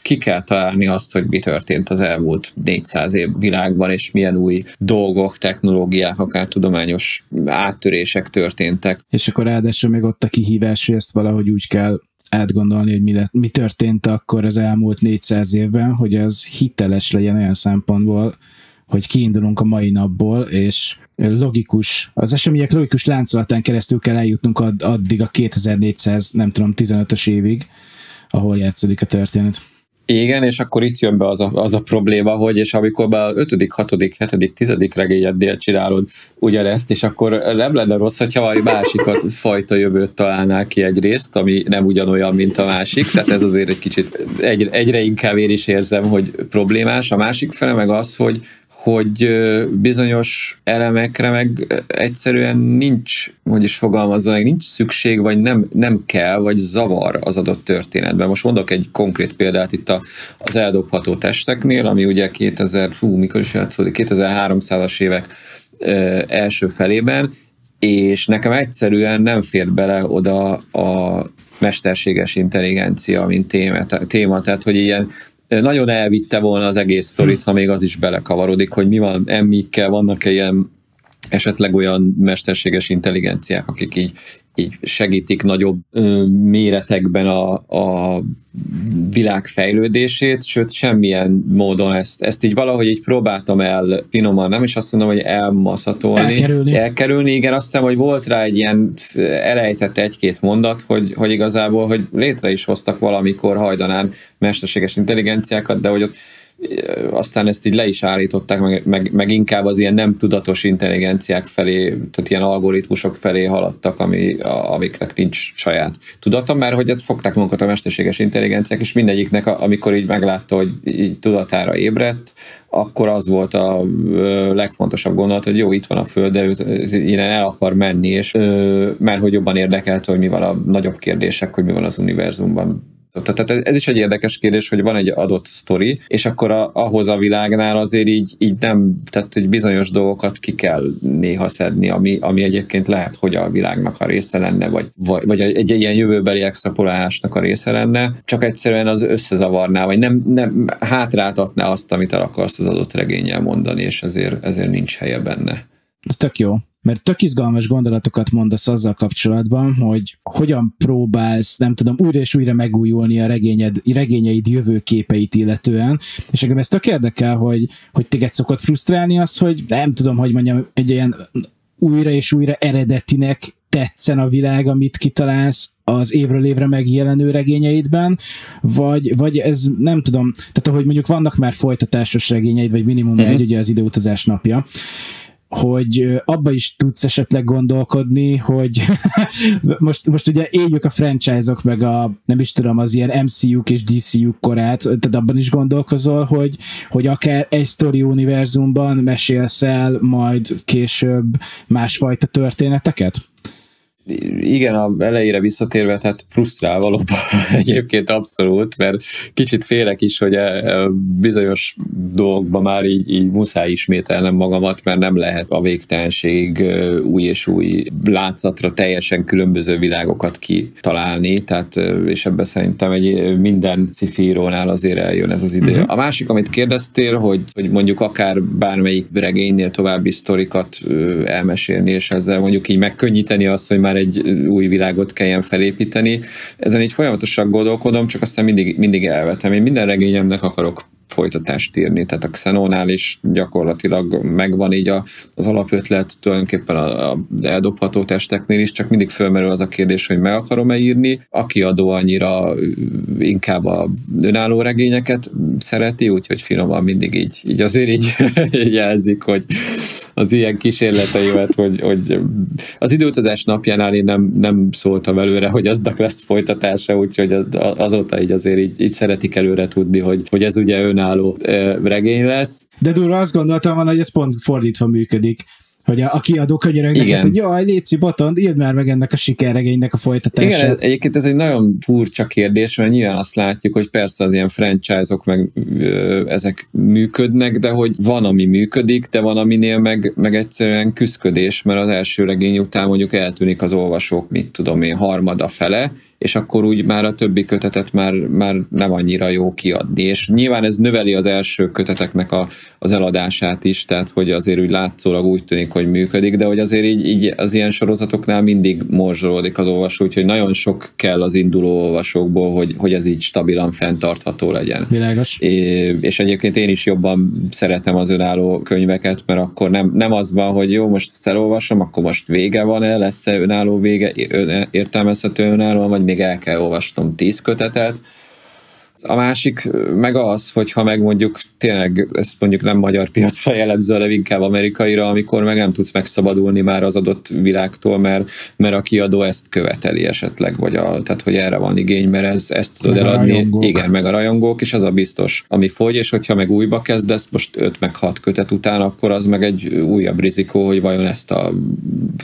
[SPEAKER 1] ki kell találni azt, hogy mi történt az elmúlt 400 év világban, és milyen új dolgok, technológiák, akár tudományos áttörések történtek.
[SPEAKER 2] És akkor ráadásul még ott a kihívás, hogy ezt valahogy úgy kell átgondolni, hogy mi, lett, mi történt akkor az elmúlt 400 évben, hogy az hiteles legyen olyan szempontból, hogy kiindulunk a mai napból, és logikus, az események logikus láncolatán keresztül kell eljutnunk add, addig a 2400, nem tudom, 15-ös évig, ahol játszódik a történet.
[SPEAKER 1] Igen, és akkor itt jön be az a, az a probléma, hogy és amikor be a 5., 6., 7., 10. regényeddél csinálod ugyanezt, és akkor nem lenne rossz, hogyha valami másik fajta jövőt találnál ki egy részt, ami nem ugyanolyan, mint a másik, tehát ez azért egy kicsit egy, egyre inkább én is érzem, hogy problémás. A másik fele meg az, hogy hogy bizonyos elemekre meg egyszerűen nincs, hogy is fogalmazza meg, nincs szükség, vagy nem, nem kell, vagy zavar az adott történetben. Most mondok egy konkrét példát itt a, az eldobható testeknél, ami ugye 2000, fú, mikor is játszódik, 2300-as évek első felében, és nekem egyszerűen nem fér bele oda a mesterséges intelligencia, mint téma, téma tehát hogy ilyen nagyon elvitte volna az egész sztorit, ha még az is belekavarodik, hogy mi van emmikkel, vannak-e ilyen esetleg olyan mesterséges intelligenciák, akik így így segítik nagyobb ö, méretekben a, a világ fejlődését, sőt semmilyen módon ezt, ezt így valahogy így próbáltam el finoman, nem is azt mondom, hogy elmaszatolni,
[SPEAKER 2] elkerülni.
[SPEAKER 1] elkerülni, igen, azt hiszem, hogy volt rá egy ilyen elejtett egy-két mondat, hogy, hogy igazából, hogy létre is hoztak valamikor hajdanán mesterséges intelligenciákat, de hogy ott aztán ezt így le is állították, meg, meg, meg inkább az ilyen nem tudatos intelligenciák felé, tehát ilyen algoritmusok felé haladtak, ami, a, amiknek nincs saját tudata, mert hogy hát fogták magukat a mesterséges intelligenciák, és mindegyiknek, amikor így meglátta, hogy így tudatára ébredt, akkor az volt a legfontosabb gondolat, hogy jó, itt van a Föld, de ő innen el akar menni, és mert hogy jobban érdekelt, hogy mi van a nagyobb kérdések, hogy mi van az univerzumban tehát ez is egy érdekes kérdés, hogy van egy adott sztori, és akkor a, ahhoz a világnál azért így, így nem, tehát egy bizonyos dolgokat ki kell néha szedni, ami, ami egyébként lehet, hogy a világnak a része lenne, vagy, vagy, egy, egy ilyen jövőbeli extrapolálásnak a része lenne, csak egyszerűen az összezavarná, vagy nem, nem hátráltatná azt, amit el akarsz az adott regényel mondani, és ezért, ezért nincs helye benne.
[SPEAKER 2] Ez tök jó mert tök izgalmas gondolatokat mondasz azzal kapcsolatban, hogy hogyan próbálsz, nem tudom, újra és újra megújulni a regényed, regényeid jövőképeit illetően, és engem ez tök érdekel, hogy, hogy téged szokott frusztrálni az, hogy nem tudom, hogy mondjam, egy ilyen újra és újra eredetinek tetszen a világ, amit kitalálsz az évről évre megjelenő regényeidben, vagy, vagy ez nem tudom, tehát ahogy mondjuk vannak már folytatásos regényeid, vagy minimum uh-huh. egy ugye az időutazás napja, hogy abba is tudsz esetleg gondolkodni, hogy most, most ugye éljük a franchise-ok, meg a nem is tudom, az ilyen MCU-k és DCU-k korát, tehát abban is gondolkozol, hogy, hogy akár egy story univerzumban mesélsz el majd később másfajta történeteket?
[SPEAKER 1] Igen, a elejére visszatérve, tehát frusztrál valóban egyébként abszolút, mert kicsit félek is, hogy a e, e, bizonyos dolgokban már így, így muszáj ismételnem magamat, mert nem lehet a végtelenség új és új látszatra teljesen különböző világokat kitalálni, tehát és ebben szerintem egy minden cifírónál azért eljön ez az idő. Uh-huh. A másik, amit kérdeztél, hogy, hogy mondjuk akár bármelyik regénynél további sztorikat elmesélni, és ezzel mondjuk így megkönnyíteni azt, hogy már már egy új világot kelljen felépíteni. Ezen így folyamatosan gondolkodom, csak aztán mindig, mindig elvetem. Én minden regényemnek akarok folytatást írni. Tehát a Xenonál is gyakorlatilag megvan így a, az alapötlet, tulajdonképpen a, a eldobható testeknél is, csak mindig fölmerül az a kérdés, hogy meg akarom-e írni. Aki adó annyira inkább a önálló regényeket szereti, úgyhogy finoman mindig így, így azért így jelzik, hogy az ilyen kísérleteimet, hogy, hogy az időutazás napjánál én nem, nem szóltam előre, hogy aznak lesz folytatása, úgyhogy az, azóta így azért így, így szeretik előre tudni, hogy, hogy ez ugye önálló regény lesz.
[SPEAKER 2] De durva azt gondoltam volna, hogy ez pont fordítva működik hogy a, a kiadó könyörög hogy jaj, Léci Botond, írd már meg ennek a sikerregénynek a folytatását.
[SPEAKER 1] Igen, egyébként ez egy nagyon furcsa kérdés, mert nyilván azt látjuk, hogy persze az ilyen franchise-ok meg ö, ezek működnek, de hogy van, ami működik, de van, aminél meg, meg egyszerűen küzdködés, mert az első regény után mondjuk eltűnik az olvasók, mit tudom én, harmada fele, és akkor úgy már a többi kötetet már, már nem annyira jó kiadni. És nyilván ez növeli az első köteteknek a, az eladását is, tehát hogy azért úgy látszólag úgy tűnik, hogy működik, de hogy azért így, így az ilyen sorozatoknál mindig morzsolódik az olvasó, úgyhogy nagyon sok kell az induló olvasókból, hogy, hogy ez így stabilan fenntartható legyen.
[SPEAKER 2] Világos.
[SPEAKER 1] É, és egyébként én is jobban szeretem az önálló könyveket, mert akkor nem, nem az van, hogy jó, most ezt elolvasom, akkor most vége van-e, lesz-e önálló vége, értelmezhető önálló, vagy még el kell olvasnom tíz kötetet, a másik meg az, hogyha meg mondjuk tényleg ezt mondjuk nem magyar piacra jellemző, hanem inkább amerikaira, amikor meg nem tudsz megszabadulni már az adott világtól, mert, mert a kiadó ezt követeli esetleg, vagy a, tehát hogy erre van igény, mert ez, ezt tudod meg eladni. Igen, meg a rajongók, és az a biztos, ami fogy, és hogyha meg újba kezdesz, most 5 meg 6 kötet után, akkor az meg egy újabb rizikó, hogy vajon ezt a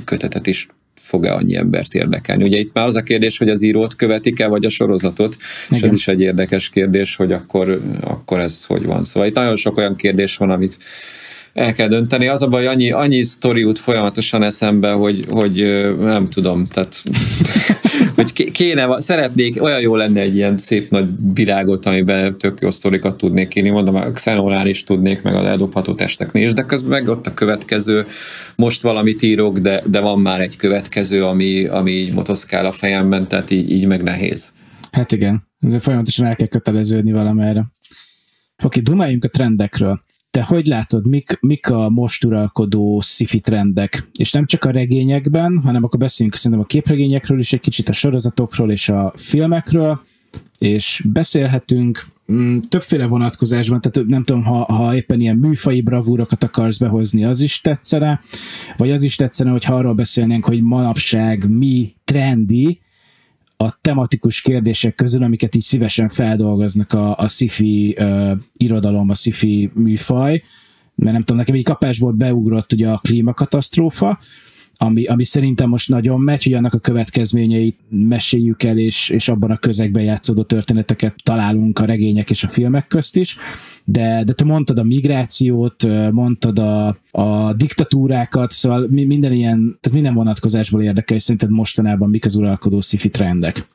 [SPEAKER 1] kötetet is fog-e annyi embert érdekelni. Ugye itt már az a kérdés, hogy az írót követik-e, vagy a sorozatot, Igen. és ez is egy érdekes kérdés, hogy akkor, akkor ez hogy van. Szóval itt nagyon sok olyan kérdés van, amit el kell dönteni. Az a baj, annyi, annyi sztori jut folyamatosan eszembe, hogy, hogy nem tudom, tehát hogy kéne, szeretnék, olyan jó lenne egy ilyen szép nagy virágot, amiben tök jó sztorikat tudnék írni, mondom, a Xenolán is tudnék, meg a ledobható testeknél is, de közben meg ott a következő, most valamit írok, de, de van már egy következő, ami, ami így motoszkál a fejemben, tehát így, így meg nehéz.
[SPEAKER 2] Hát igen, ezért folyamatosan el kell köteleződni valamerre. Oké, dumáljunk a trendekről te hogy látod, mik, mik a most uralkodó sci trendek? És nem csak a regényekben, hanem akkor beszéljünk szerintem a képregényekről is, egy kicsit a sorozatokról és a filmekről, és beszélhetünk mm, többféle vonatkozásban, tehát nem tudom, ha, ha éppen ilyen műfai bravúrokat akarsz behozni, az is tetszene, vagy az is tetszene, hogy arról beszélnénk, hogy manapság mi trendi, a tematikus kérdések közül, amiket így szívesen feldolgoznak a, a sci-fi uh, irodalom, a sci-fi műfaj, mert nem tudom, nekem egy kapásból beugrott ugye a klímakatasztrófa, ami, ami szerintem most nagyon megy, hogy annak a következményeit meséljük el, és, és abban a közegben játszódó történeteket találunk a regények és a filmek közt is, de, de te mondtad a migrációt, mondtad a, a diktatúrákat, szóval minden ilyen, tehát minden vonatkozásból érdekel, és szerinted mostanában mik az uralkodó sci trendek?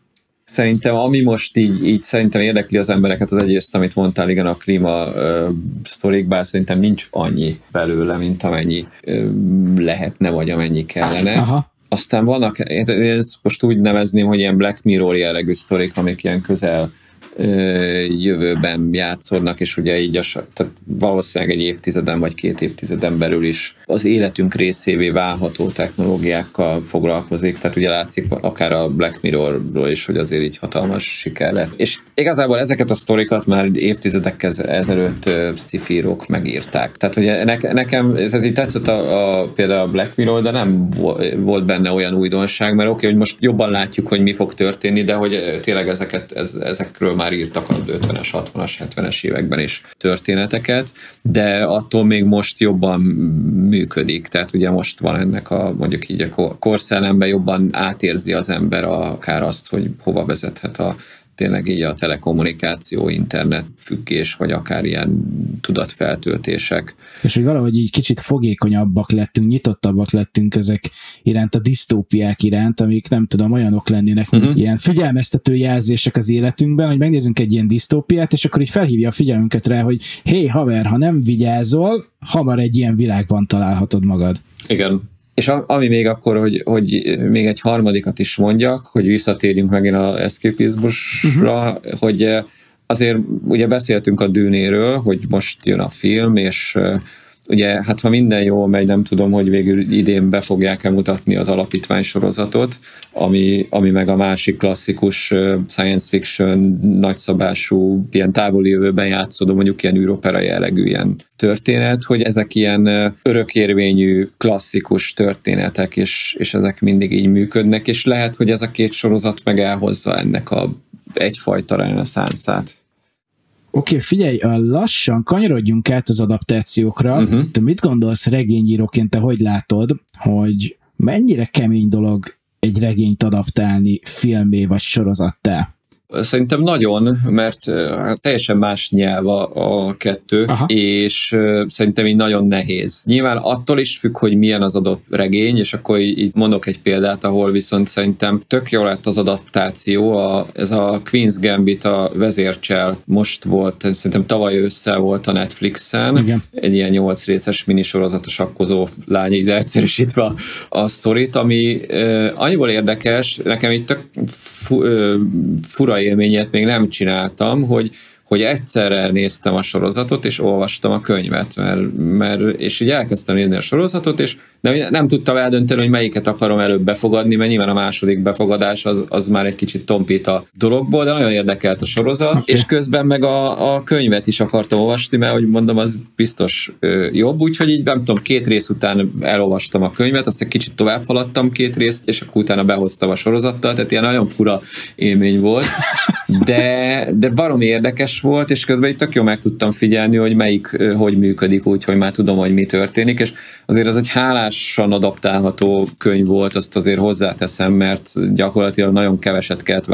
[SPEAKER 1] Szerintem, ami most így, így szerintem érdekli az embereket, az egyrészt, amit mondtál, igen, a klíma uh, sztorik, bár szerintem nincs annyi belőle, mint amennyi uh, lehetne, vagy amennyi kellene. Aha. Aztán vannak, én ezt most úgy nevezném, hogy ilyen Black Mirror jellegű sztorik, amik ilyen közel jövőben játszódnak, és ugye így a, tehát valószínűleg egy évtizeden vagy két évtizeden belül is az életünk részévé válható technológiákkal foglalkozik, tehát ugye látszik akár a Black Mirrorról is, hogy azért így hatalmas siker lett. És igazából ezeket a sztorikat már évtizedekkel ezelőtt szifírok megírták. Tehát ugye ne, nekem tehát így tetszett a, a, például a Black Mirror, de nem volt benne olyan újdonság, mert oké, okay, hogy most jobban látjuk, hogy mi fog történni, de hogy tényleg ezeket, ez, ezekről már írtak a 50-es, 60-as, 70-es években is történeteket, de attól még most jobban működik. Tehát ugye most van ennek a mondjuk így a korszellemben jobban átérzi az ember akár azt, hogy hova vezethet a tényleg így a telekommunikáció, internet függés, vagy akár ilyen tudatfeltöltések.
[SPEAKER 2] És hogy valahogy így kicsit fogékonyabbak lettünk, nyitottabbak lettünk ezek iránt, a disztópiák iránt, amik nem tudom, olyanok lennének, uh-huh. ilyen figyelmeztető jelzések az életünkben, hogy megnézzünk egy ilyen disztópiát, és akkor így felhívja a figyelmünket rá, hogy hé, haver, ha nem vigyázol, hamar egy ilyen világban találhatod magad.
[SPEAKER 1] Igen, és ami még akkor, hogy, hogy még egy harmadikat is mondjak, hogy visszatérjünk megint a eszképizmusra, uh-huh. hogy eh, azért ugye beszéltünk a dűnéről, hogy most jön a film, és eh, ugye, hát ha minden jól megy, nem tudom, hogy végül idén be fogják-e mutatni az alapítvány sorozatot, ami, ami meg a másik klasszikus science fiction, nagyszabású, ilyen távoli jövőben játszódó, mondjuk ilyen űropera jellegű ilyen történet, hogy ezek ilyen örökérvényű, klasszikus történetek, és, és ezek mindig így működnek, és lehet, hogy ez a két sorozat meg elhozza ennek a egyfajta reneszánszát.
[SPEAKER 2] Oké, okay, figyelj, lassan kanyarodjunk át az adaptációkra. Uh-huh. Te mit gondolsz regényíróként, te hogy látod, hogy mennyire kemény dolog egy regényt adaptálni filmé vagy sorozattá?
[SPEAKER 1] Szerintem nagyon, mert hát teljesen más nyelv a, a kettő, Aha. és szerintem így nagyon nehéz. Nyilván attól is függ, hogy milyen az adott regény, és akkor így mondok egy példát, ahol viszont szerintem tök jó lett az adaptáció. A, ez a Queen's Gambit a vezércsel most volt, szerintem tavaly össze volt a Netflixen. Igen. Egy ilyen nyolc részes minisorozat a sakkozó lány, így egyszerűsítve a, a sztorit, ami uh, annyiból érdekes, nekem itt tök fu, uh, fura élményet még nem csináltam, hogy hogy egyszerre néztem a sorozatot, és olvastam a könyvet, mert, mert és így elkezdtem nézni a sorozatot, és de nem tudtam eldönteni, hogy melyiket akarom előbb befogadni, mert nyilván a második befogadás az, az már egy kicsit tompít a dologból, de nagyon érdekelt a sorozat, okay. és közben meg a, a könyvet is akartam olvasni, mert hogy mondom, az biztos ö, jobb, úgyhogy így nem tudom, két rész után elolvastam a könyvet, aztán kicsit tovább haladtam két részt, és akkor utána behoztam a sorozattal, tehát ilyen nagyon fura élmény volt, de, de baromi érdekes volt, és közben itt tök jó meg tudtam figyelni, hogy melyik hogy működik, úgyhogy már tudom, hogy mi történik, és azért az egy hálásan adaptálható könyv volt, azt azért hozzáteszem, mert gyakorlatilag nagyon keveset kellett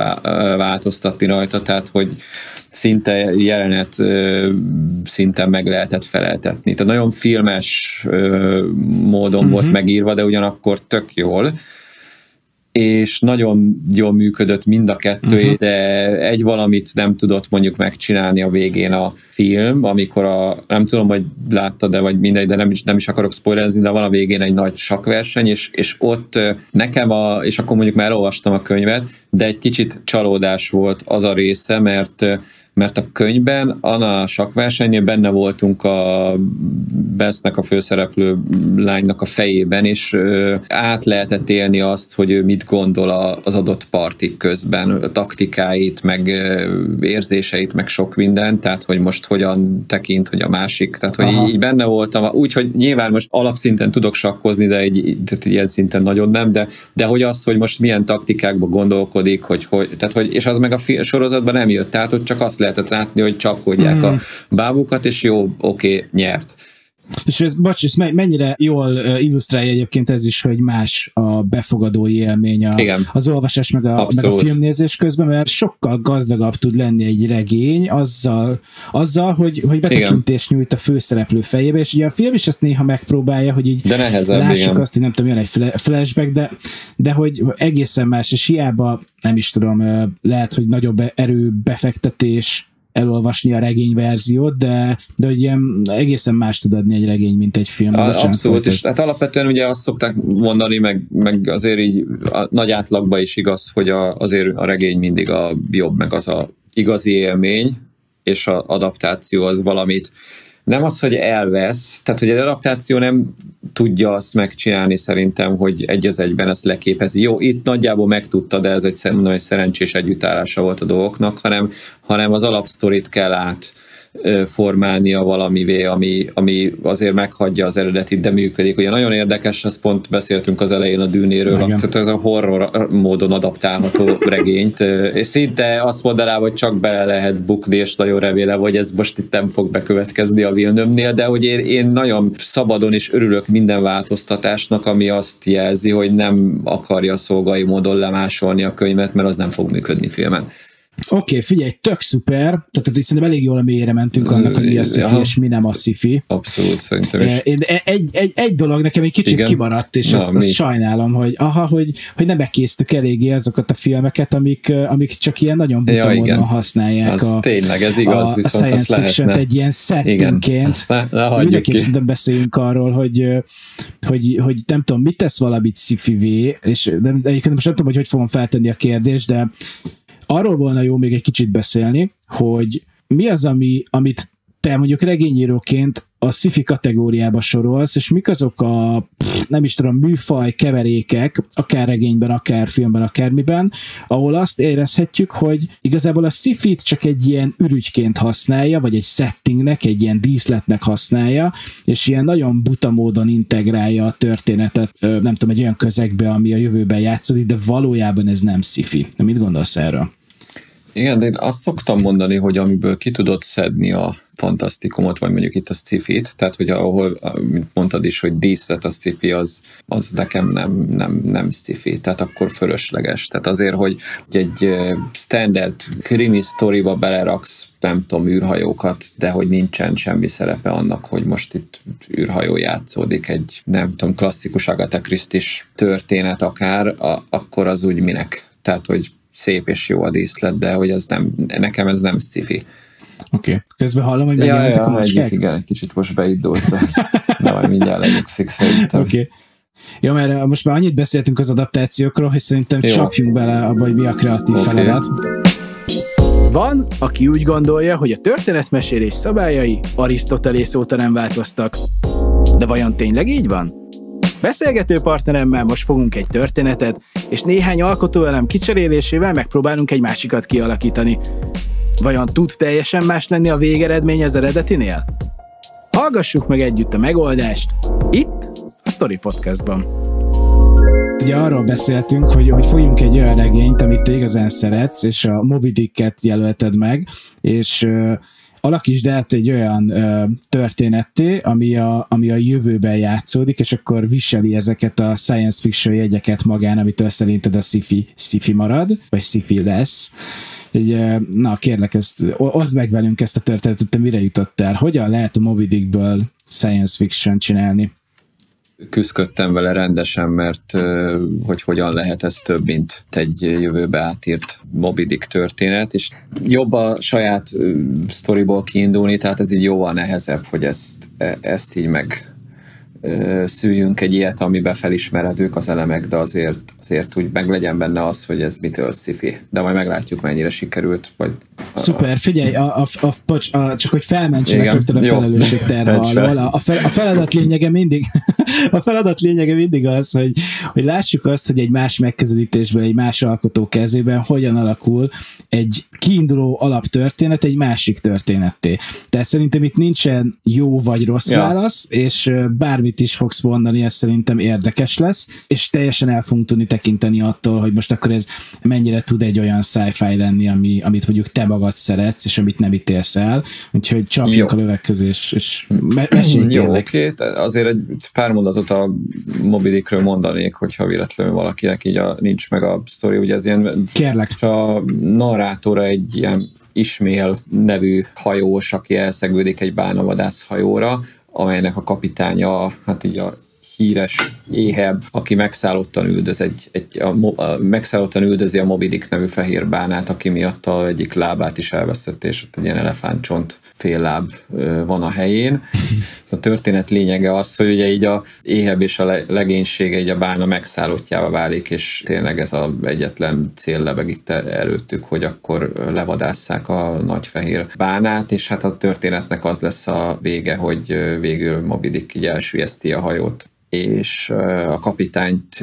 [SPEAKER 1] változtatni rajta, tehát hogy szinte jelenet szinten meg lehetett feleltetni. Tehát nagyon filmes módon uh-huh. volt mhm. megírva, de ugyanakkor tök jól és nagyon jól működött mind a kettő, uh-huh. de egy valamit nem tudott mondjuk megcsinálni a végén a film, amikor a, nem tudom, hogy láttad de vagy mindegy, de nem is, nem is akarok spoilerezni, de van a végén egy nagy sakverseny, és, és ott nekem a, és akkor mondjuk már elolvastam a könyvet, de egy kicsit csalódás volt az a része, mert mert a könyvben, a sakversenynél benne voltunk a Besznek a főszereplő lánynak a fejében, és át lehetett élni azt, hogy ő mit gondol az adott partik közben, a taktikáit, meg érzéseit, meg sok minden, tehát hogy most hogyan tekint, hogy a másik, tehát hogy Aha. így benne voltam, úgyhogy nyilván most alapszinten tudok sakkozni, de egy, tehát ilyen szinten nagyon nem, de, de hogy az, hogy most milyen taktikákba gondolkodik, hogy, hogy tehát hogy, és az meg a sorozatban nem jött, tehát hogy csak azt lehetett látni, hogy csapkodják mm. a bábukat, és jó, oké, okay, nyert.
[SPEAKER 2] És ez, bocs, ez mennyire jól illusztrálja egyébként ez is, hogy más a befogadó élmény a, Igen. az olvasás meg a, meg a filmnézés közben, mert sokkal gazdagabb tud lenni egy regény azzal, azzal hogy, hogy betekintést nyújt a főszereplő fejébe, és ugye a film is ezt néha megpróbálja, hogy így
[SPEAKER 1] de nehezebb,
[SPEAKER 2] lássuk igen. azt, hogy nem tudom, jön egy flashback, de, de hogy egészen más, és hiába nem is tudom, lehet, hogy nagyobb erő befektetés elolvasni a regényverziót, de, de hogy ilyen egészen más tud adni egy regény, mint egy film. A,
[SPEAKER 1] abszolút, folytat. és hát alapvetően ugye azt szokták mondani, meg, meg azért így a nagy átlagban is igaz, hogy a, azért a regény mindig a jobb, meg az a igazi élmény, és az adaptáció az valamit nem az, hogy elvesz, tehát hogy az adaptáció nem tudja azt megcsinálni szerintem, hogy egy az egyben ezt leképezi. Jó, itt nagyjából megtudta, de ez egy, mondom, egy szerencsés együttállása volt a dolgoknak, hanem, hanem az alapsztorit kell át formálnia valamivé, ami, ami azért meghagyja az eredetit, de működik. Ugye nagyon érdekes, ezt pont beszéltünk az elején a dűnéről, Igen. tehát ez a horror módon adaptálható regényt, és szinte azt mondaná, hogy csak bele lehet bukni, és nagyon remélem, hogy ez most itt nem fog bekövetkezni a Vilnömnél, de hogy én, én nagyon szabadon és örülök minden változtatásnak, ami azt jelzi, hogy nem akarja szolgai módon lemásolni a könyvet, mert az nem fog működni filmen.
[SPEAKER 2] Oké, okay, figyelj, tök szuper, tehát szerintem elég jól a mélyre mentünk annak, hogy mi a sci és mi nem a sci
[SPEAKER 1] Abszolút, szerintem is.
[SPEAKER 2] Egy, egy, egy, egy dolog nekem egy kicsit Igen. kimaradt, és Na, azt, azt sajnálom, hogy aha, hogy, hogy nem bekésztük eléggé azokat a filmeket, amik, amik csak ilyen nagyon buta ja, módon használják
[SPEAKER 1] az a, tényleg, ez igaz, a, viszont a science fiction
[SPEAKER 2] egy ilyen settingként. Mindenképp szerintem beszéljünk arról, hogy, hogy, hogy nem tudom, mit tesz valamit sci és de egyébként most nem tudom, hogy hogy fogom feltenni a kérdést, de arról volna jó még egy kicsit beszélni, hogy mi az, ami, amit te mondjuk regényíróként a sci kategóriába sorolsz, és mik azok a, nem is tudom, műfaj keverékek, akár regényben, akár filmben, akármiben, ahol azt érezhetjük, hogy igazából a sci csak egy ilyen ürügyként használja, vagy egy settingnek, egy ilyen díszletnek használja, és ilyen nagyon buta módon integrálja a történetet, nem tudom, egy olyan közegbe, ami a jövőben játszódik, de valójában ez nem sci-fi. Mit gondolsz erről?
[SPEAKER 1] Igen, de én azt szoktam mondani, hogy amiből ki tudod szedni a fantasztikumot, vagy mondjuk itt a sci tehát hogy ahol, mint mondtad is, hogy díszlet a sci az, az nekem nem, nem, nem sci tehát akkor fölösleges. Tehát azért, hogy egy standard krimi sztoriba beleraksz, nem tudom, űrhajókat, de hogy nincsen semmi szerepe annak, hogy most itt űrhajó játszódik, egy nem tudom, klasszikus Agatha Christie történet akár, a, akkor az úgy minek? Tehát, hogy szép és jó a díszlet, de hogy az nem, nekem ez nem sci-fi.
[SPEAKER 2] Oké. Okay. Közben hallom, hogy
[SPEAKER 1] ja, ja, a macskák? igen, egy kicsit most beindulsz, de majd mindjárt lenyugszik szerintem.
[SPEAKER 2] Oké. Okay. Ja, mert most már annyit beszéltünk az adaptációkról, hogy szerintem Jó. csapjunk bele abba, hogy mi a kreatív okay. feladat. Van, aki úgy gondolja, hogy a történetmesélés szabályai Arisztotelész óta nem változtak. De vajon tényleg így van? Beszélgető partneremmel most fogunk egy történetet, és néhány alkotóelem kicserélésével megpróbálunk egy másikat kialakítani. Vajon tud teljesen más lenni a végeredmény az eredetinél? Hallgassuk meg együtt a megoldást, itt a Story Podcastban. Ugye arról beszéltünk, hogy, hogy folyunk egy olyan regényt, amit te igazán szeretsz, és a Moby Dick-et jelölted meg, és alakítsd át egy olyan ö, történetté, ami a, ami a jövőben játszódik, és akkor viseli ezeket a science fiction jegyeket magán, amitől szerinted a sci-fi, sci-fi marad, vagy sci-fi lesz. Egy, na kérlek, ezt, oszd meg velünk ezt a történetet, te mire jutottál? Hogyan lehet a Moby Dickből science fiction csinálni?
[SPEAKER 1] Küzdködtem vele rendesen, mert hogy hogyan lehet ez több, mint egy jövőbe átírt Moby Dick történet, és jobb a saját sztoriból kiindulni, tehát ez így jóval nehezebb, hogy ezt, e, ezt így meg szüljünk egy ilyet, amiben felismeredők az elemek, de azért, azért úgy meg legyen benne az, hogy ez mitől sci De majd meglátjuk, mennyire sikerült. Vagy
[SPEAKER 2] Szuper, figyelj, a, a, a, a, a, csak hogy felmentsenek rögtön a felelősség terve alól. A, fel, a feladat lényege mindig a feladat lényege mindig az, hogy, hogy lássuk azt, hogy egy más megközelítésben, egy más alkotó kezében hogyan alakul egy kiinduló alaptörténet egy másik történetté. Tehát szerintem itt nincsen jó vagy rossz ja. válasz, és bármit is fogsz mondani, ez szerintem érdekes lesz, és teljesen el fogunk tudni tekinteni attól, hogy most akkor ez mennyire tud egy olyan sci-fi lenni, ami, amit mondjuk te magad szeretsz, és amit nem ítélsz el. Úgyhogy csapjunk a löveg közé, és, és
[SPEAKER 1] Jó, oké. Okay. Azért egy pár mondatot a mobilikről mondanék, hogyha véletlenül valakinek így a, nincs meg a sztori, ugye ez ilyen...
[SPEAKER 2] Kérlek.
[SPEAKER 1] A narrátora egy ilyen Ismél nevű hajós, aki elszegődik egy bánavadász hajóra, amelynek a kapitánya, hát így a híres éhebb, aki megszállottan üldöz egy, egy a, a, megszállottan üldözi a Mobidik nevű fehér bánát, aki miatt a egyik lábát is elvesztette, és ott egy ilyen elefántcsont fél láb van a helyén. A történet lényege az, hogy ugye így a éhebb és a legénysége így a bána megszállottjával válik, és tényleg ez az egyetlen cél lebeg itt előttük, hogy akkor levadásszák a nagy fehér bánát, és hát a történetnek az lesz a vége, hogy végül Mobidik így elsüllyeszti a hajót és a kapitányt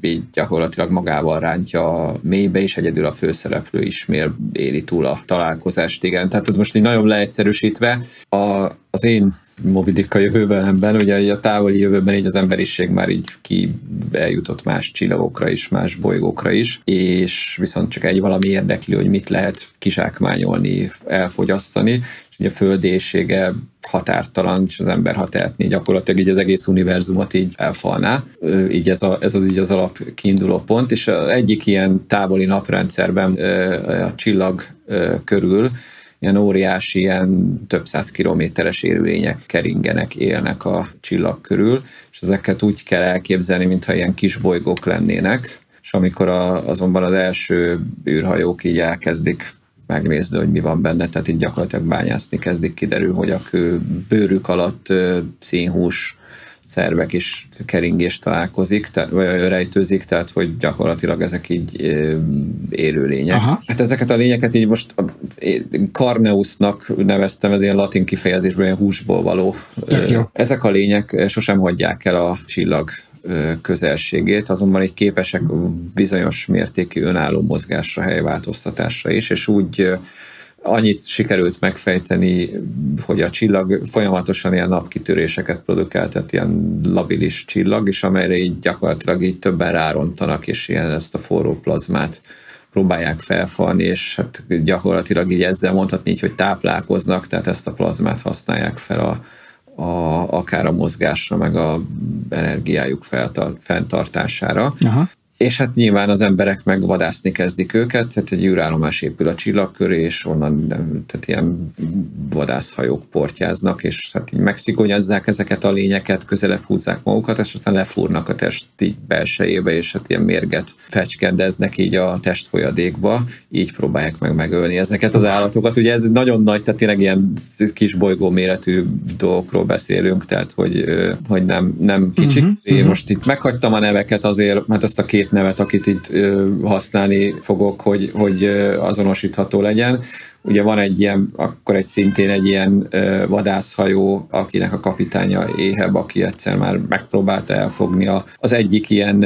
[SPEAKER 1] így gyakorlatilag magával rántja a mélybe, és egyedül a főszereplő ismér éli túl a találkozást, igen. Tehát most így nagyon leegyszerűsítve, a, az én Moby a jövőben, ugye a távoli jövőben így az emberiség már így ki eljutott más csillagokra is, más bolygókra is, és viszont csak egy valami érdekli, hogy mit lehet kizsákmányolni, elfogyasztani, és ugye a földésége határtalan, és az ember ha tehetné gyakorlatilag így az egész univerzumot így elfalná. Így ez, a, ez az így az alap kiinduló pont, és az egyik ilyen távoli naprendszerben a csillag körül ilyen óriási, ilyen több száz kilométeres élőlények keringenek, élnek a csillag körül, és ezeket úgy kell elképzelni, mintha ilyen kis bolygók lennének, és amikor a, azonban az első űrhajók így elkezdik megnézni, hogy mi van benne, tehát így gyakorlatilag bányászni kezdik, kiderül, hogy a kő bőrük alatt színhús szervek is keringést találkozik, tehát, vagy rejtőzik, tehát hogy gyakorlatilag ezek így élőlények. Aha. Hát ezeket a lényeket így most Carneusnak neveztem, ez ilyen latin kifejezésből, ilyen húsból való. Ezek a lények sosem hagyják el a csillag közelségét, azonban így képesek bizonyos mértékű önálló mozgásra, helyváltoztatásra is, és úgy annyit sikerült megfejteni, hogy a csillag folyamatosan ilyen napkitöréseket tehát ilyen labilis csillag, és amelyre így gyakorlatilag így többen rárontanak, és ilyen ezt a forró plazmát próbálják felfalni, és hát gyakorlatilag így ezzel mondhatni így, hogy táplálkoznak, tehát ezt a plazmát használják fel a, a, akár a mozgásra, meg a energiájuk feltar, fenntartására. Aha és hát nyilván az emberek meg vadászni kezdik őket, tehát egy űrállomás épül a csillag köré, és onnan tehát ilyen vadászhajók portyáznak, és hát így megszigonyazzák ezeket a lényeket, közelebb húzzák magukat, és aztán lefúrnak a test így belsejébe, és hát ilyen mérget fecskendeznek így a testfolyadékba, így próbálják meg megölni ezeket az állatokat. Ugye ez nagyon nagy, tehát tényleg ilyen kis bolygó méretű dolgokról beszélünk, tehát hogy, hogy nem, nem kicsik. Uh-huh, Én uh-huh. most itt meghagytam a neveket azért, mert ezt a két két nevet, akit itt használni fogok, hogy, hogy azonosítható legyen. Ugye van egy ilyen, akkor egy szintén egy ilyen vadászhajó, akinek a kapitánya Éheb, aki egyszer már megpróbálta elfogni az egyik ilyen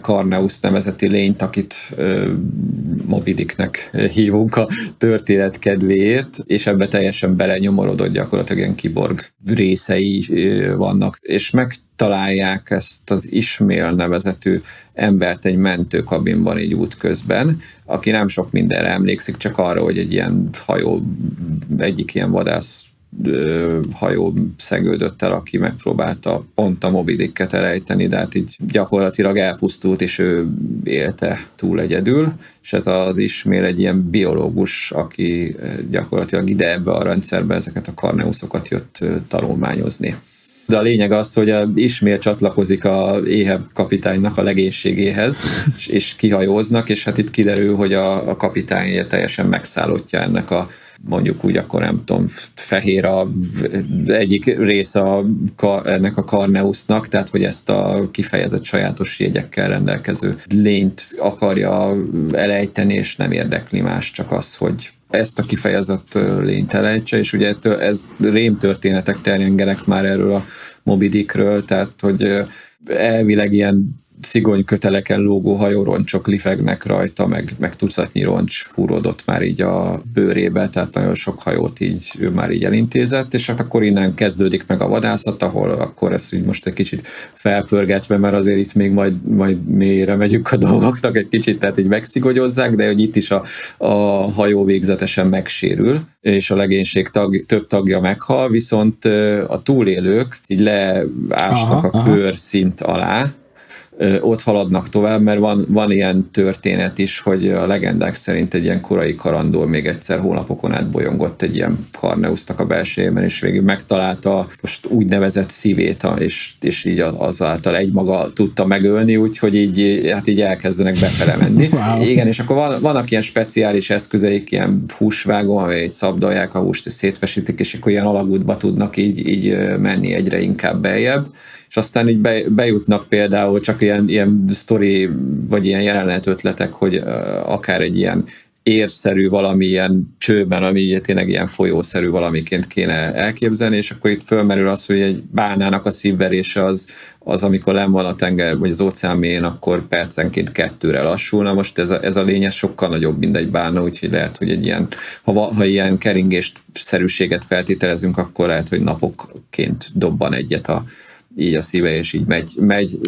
[SPEAKER 1] Karneus nevezeti lényt, akit Mobidiknek hívunk a történet kedvéért, és ebbe teljesen belenyomorodott gyakorlatilag ilyen kiborg részei vannak, és megtalálják ezt az Ismail nevezetű embert egy mentőkabinban egy út közben, aki nem sok mindenre emlékszik, csak arra, hogy egy ilyen hajó, egyik ilyen vadász hajó szegődött el, aki megpróbálta pont a mobilikket elejteni, de hát így gyakorlatilag elpusztult, és ő élte túl egyedül, és ez az ismél egy ilyen biológus, aki gyakorlatilag ide ebbe a rendszerbe ezeket a karneuszokat jött tanulmányozni. De a lényeg az, hogy a, ismét csatlakozik a éhebb kapitánynak a legénységéhez, és, és kihajóznak, és hát itt kiderül, hogy a, a kapitány teljesen megszállottja ennek a mondjuk úgy akkor nem tudom, fehér a egyik része a, ennek a Karneusnak, tehát hogy ezt a kifejezett sajátos jegyekkel rendelkező lényt akarja elejteni, és nem érdekli más, csak az, hogy ezt a kifejezett lényt elejtse, és ugye ez rémtörténetek terjengenek már erről a Mobidikről, tehát hogy elvileg ilyen szigony köteleken lógó hajóroncsok lifegnek rajta, meg, meg tucatnyi roncs fúródott már így a bőrébe, tehát nagyon sok hajót így ő már így elintézett, és hát akkor innen kezdődik meg a vadászat, ahol akkor ezt így most egy kicsit felpörgetve, mert azért itt még majd, majd mélyre megyünk a dolgoknak egy kicsit, tehát így megszigogyozzák, de hogy itt is a, a hajó végzetesen megsérül, és a legénység tag, több tagja meghal, viszont a túlélők így leásnak aha, a bőr szint alá, ott haladnak tovább, mert van, van ilyen történet is, hogy a legendák szerint egy ilyen korai karandor még egyszer hónapokon át bolyongott egy ilyen Karneusznak a belsejében, és végül megtalálta most úgynevezett szívét, és, és így azáltal egymaga tudta megölni, úgyhogy így, hát így elkezdenek befele menni. Wow. Igen, és akkor van, vannak ilyen speciális eszközeik, ilyen húsvágó, amely szabdalják a húst, és szétvesítik, és akkor ilyen alagútba tudnak így, így menni egyre inkább beljebb és aztán így be, bejutnak például csak ilyen, ilyen sztori, vagy ilyen jelenet ötletek, hogy uh, akár egy ilyen érszerű valamilyen csőben, ami tényleg ilyen folyószerű valamiként kéne elképzelni, és akkor itt fölmerül az, hogy egy bálnának a szívverése az, az amikor nem van a tenger, vagy az óceán mélyén, akkor percenként kettőre lassulna. Most ez a, ez a lényeg sokkal nagyobb, mint egy bálna, úgyhogy lehet, hogy egy ilyen, ha, ha ilyen keringést szerűséget feltételezünk, akkor lehet, hogy napokként dobban egyet a, így a szíve, és így megy, megy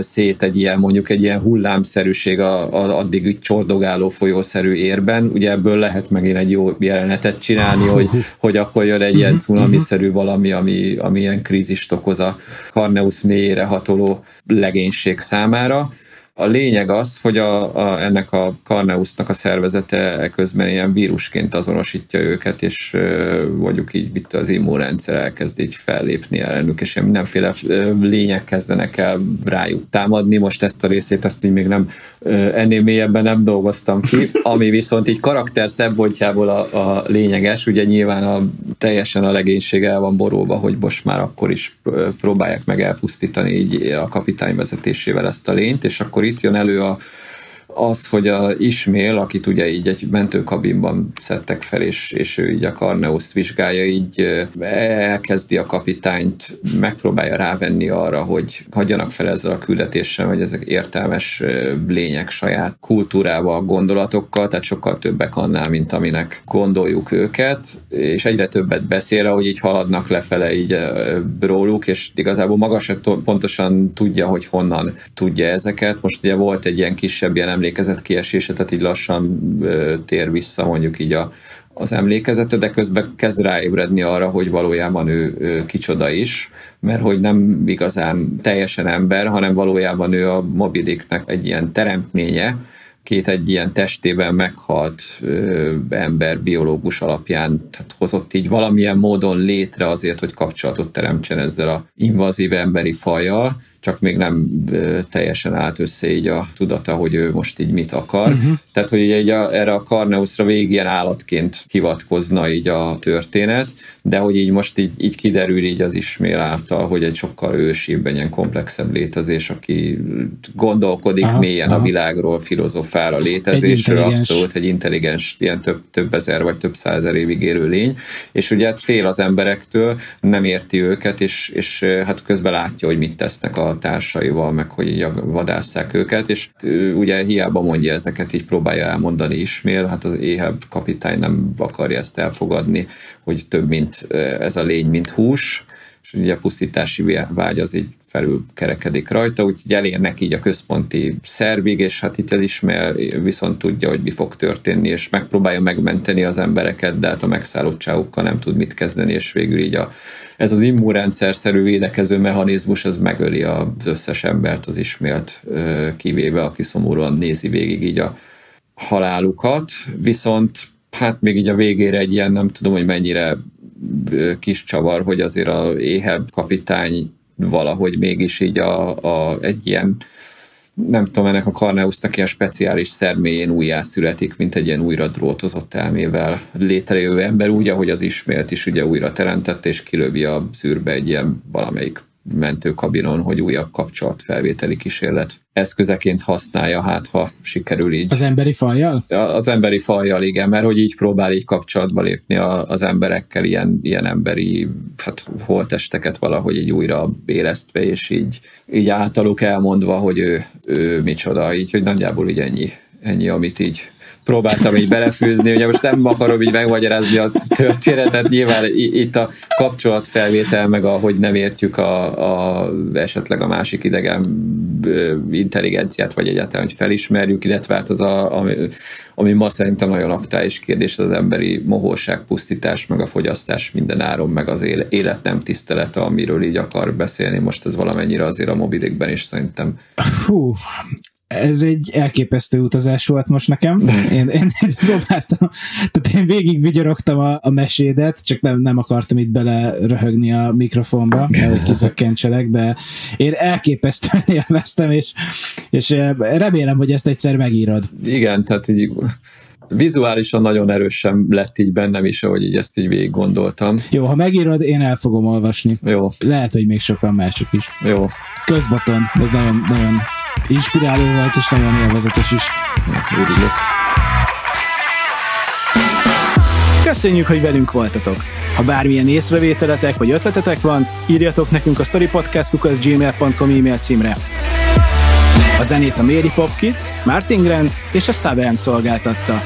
[SPEAKER 1] szét egy ilyen, mondjuk egy ilyen hullámszerűség a, a, addig így csordogáló folyószerű érben. Ugye ebből lehet megint egy jó jelenetet csinálni, hogy, hogy akkor jön egy ilyen mhm, cunamiszerű mhm. valami, ami, ami ilyen krízist okoz a Karneus mélyére hatoló legénység számára. A lényeg az, hogy a, a, ennek a Karneusnak a szervezete közben ilyen vírusként azonosítja őket, és mondjuk így itt az immunrendszer elkezd így fellépni ellenük, és ilyen mindenféle lények kezdenek el rájuk támadni. Most ezt a részét azt így még nem ennél mélyebben nem dolgoztam ki, ami viszont így karakter szempontjából a, a lényeges, ugye nyilván a, teljesen a legénység el van borulva, hogy most már akkor is próbálják meg elpusztítani így a kapitány vezetésével ezt a lényt, és akkor itt jön elő a az, hogy a Ismél, akit ugye így egy mentőkabinban szedtek fel, és, és ő így a Karneuszt vizsgálja, így elkezdi a kapitányt, megpróbálja rávenni arra, hogy hagyjanak fel ezzel a küldetéssel, hogy ezek értelmes lények saját kultúrával, gondolatokkal, tehát sokkal többek annál, mint aminek gondoljuk őket, és egyre többet beszél, hogy így haladnak lefele így róluk, és igazából maga sem pontosan tudja, hogy honnan tudja ezeket. Most ugye volt egy ilyen kisebb jelen emlékezet kiesése, tehát így lassan tér vissza mondjuk így a, az emlékezete, de közben kezd ráébredni arra, hogy valójában ő, kicsoda is, mert hogy nem igazán teljesen ember, hanem valójában ő a Mobidiknek egy ilyen teremtménye, két egy ilyen testében meghalt ember biológus alapján tehát hozott így valamilyen módon létre azért, hogy kapcsolatot teremtsen ezzel a invazív emberi fajjal, csak még nem teljesen állt össze így a tudata, hogy ő most így mit akar. Uh-huh. Tehát, hogy így a, erre a Karneuszra végig ilyen állatként hivatkozna így a történet, de hogy így most így, így kiderül így az ismél által, hogy egy sokkal ősibb, ilyen komplexebb létezés, aki gondolkodik aha, mélyen aha. a világról, filozofál a létezésről, egy abszolút egy intelligens, ilyen több, több ezer vagy több százer évig élő lény, és ugye hát fél az emberektől, nem érti őket, és, és hát közben látja, hogy mit tesznek a társaival, meg hogy így vadásszák őket, és ugye hiába mondja ezeket, így próbálja elmondani ismél, hát az éhebb kapitány nem akarja ezt elfogadni, hogy több mint ez a lény, mint hús, és ugye a pusztítási vágy az így felül kerekedik rajta, úgyhogy elérnek így a központi szervig, és hát itt az ismer viszont tudja, hogy mi fog történni, és megpróbálja megmenteni az embereket, de hát a megszállottságukkal nem tud mit kezdeni, és végül így a, ez az immunrendszer-szerű védekező mechanizmus, ez megöli az összes embert, az ismert kivéve, aki szomorúan nézi végig így a halálukat, viszont hát még így a végére egy ilyen, nem tudom, hogy mennyire kis csavar, hogy azért a éhebb kapitány valahogy mégis így a, a, egy ilyen nem tudom, ennek a Karneusznak ilyen speciális szerméjén újjá születik, mint egy ilyen újra drótozott elmével létrejövő ember, úgy, ahogy az ismét is ugye újra teremtett, és kilövi a szűrbe egy ilyen valamelyik mentőkabinon, hogy újabb kapcsolatfelvételi kísérlet eszközeként használja, hát ha sikerül így.
[SPEAKER 2] Az emberi fajjal?
[SPEAKER 1] Az emberi fajjal, igen, mert hogy így próbál így kapcsolatba lépni az emberekkel, ilyen, ilyen emberi hát, holtesteket valahogy így újra élesztve, és így, így általuk elmondva, hogy ő, ő micsoda, így, hogy nagyjából így ennyi, ennyi, amit így próbáltam így belefűzni, ugye most nem akarom így megmagyarázni a történetet, nyilván itt a kapcsolatfelvétel, meg ahogy nem értjük a, a, esetleg a másik idegen intelligenciát, vagy egyáltalán, hogy felismerjük, illetve hát az, a, ami, ami ma szerintem nagyon aktuális kérdés, az, emberi mohóság, pusztítás, meg a fogyasztás minden áron, meg az élet nem tisztelete, amiről így akar beszélni. Most ez valamennyire azért a mobidikben is szerintem.
[SPEAKER 2] Hú, ez egy elképesztő utazás volt most nekem. Én, én, én próbáltam, tehát én végig vigyorogtam a, a mesédet, csak nem, nem akartam itt bele röhögni a mikrofonba, hogy kizökkentselek, de én elképesztően élveztem, és, és eh, remélem, hogy ezt egyszer megírod.
[SPEAKER 1] Igen, tehát így vizuálisan nagyon erősen lett így bennem is, ahogy így ezt így végig gondoltam.
[SPEAKER 2] Jó, ha megírod, én el fogom olvasni.
[SPEAKER 1] Jó.
[SPEAKER 2] Lehet, hogy még sokan mások is.
[SPEAKER 1] Jó.
[SPEAKER 2] Közbaton, ez nagyon, nagyon inspiráló volt, és nagyon élvezetes is.
[SPEAKER 1] Örülök.
[SPEAKER 5] Köszönjük, hogy velünk voltatok! Ha bármilyen észrevételetek vagy ötletetek van, írjatok nekünk a storypodcast.gmail.com e-mail címre. A zenét a Mary Pop Kids, Martin Grant és a Savern szolgáltatta.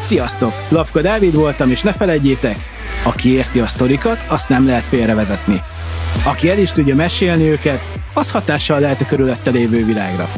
[SPEAKER 5] Sziasztok! Lavka Dávid voltam, és ne felejtjétek, aki érti a sztorikat, azt nem lehet félrevezetni. Aki el is tudja mesélni őket, az hatással lehet a körülötte lévő világra.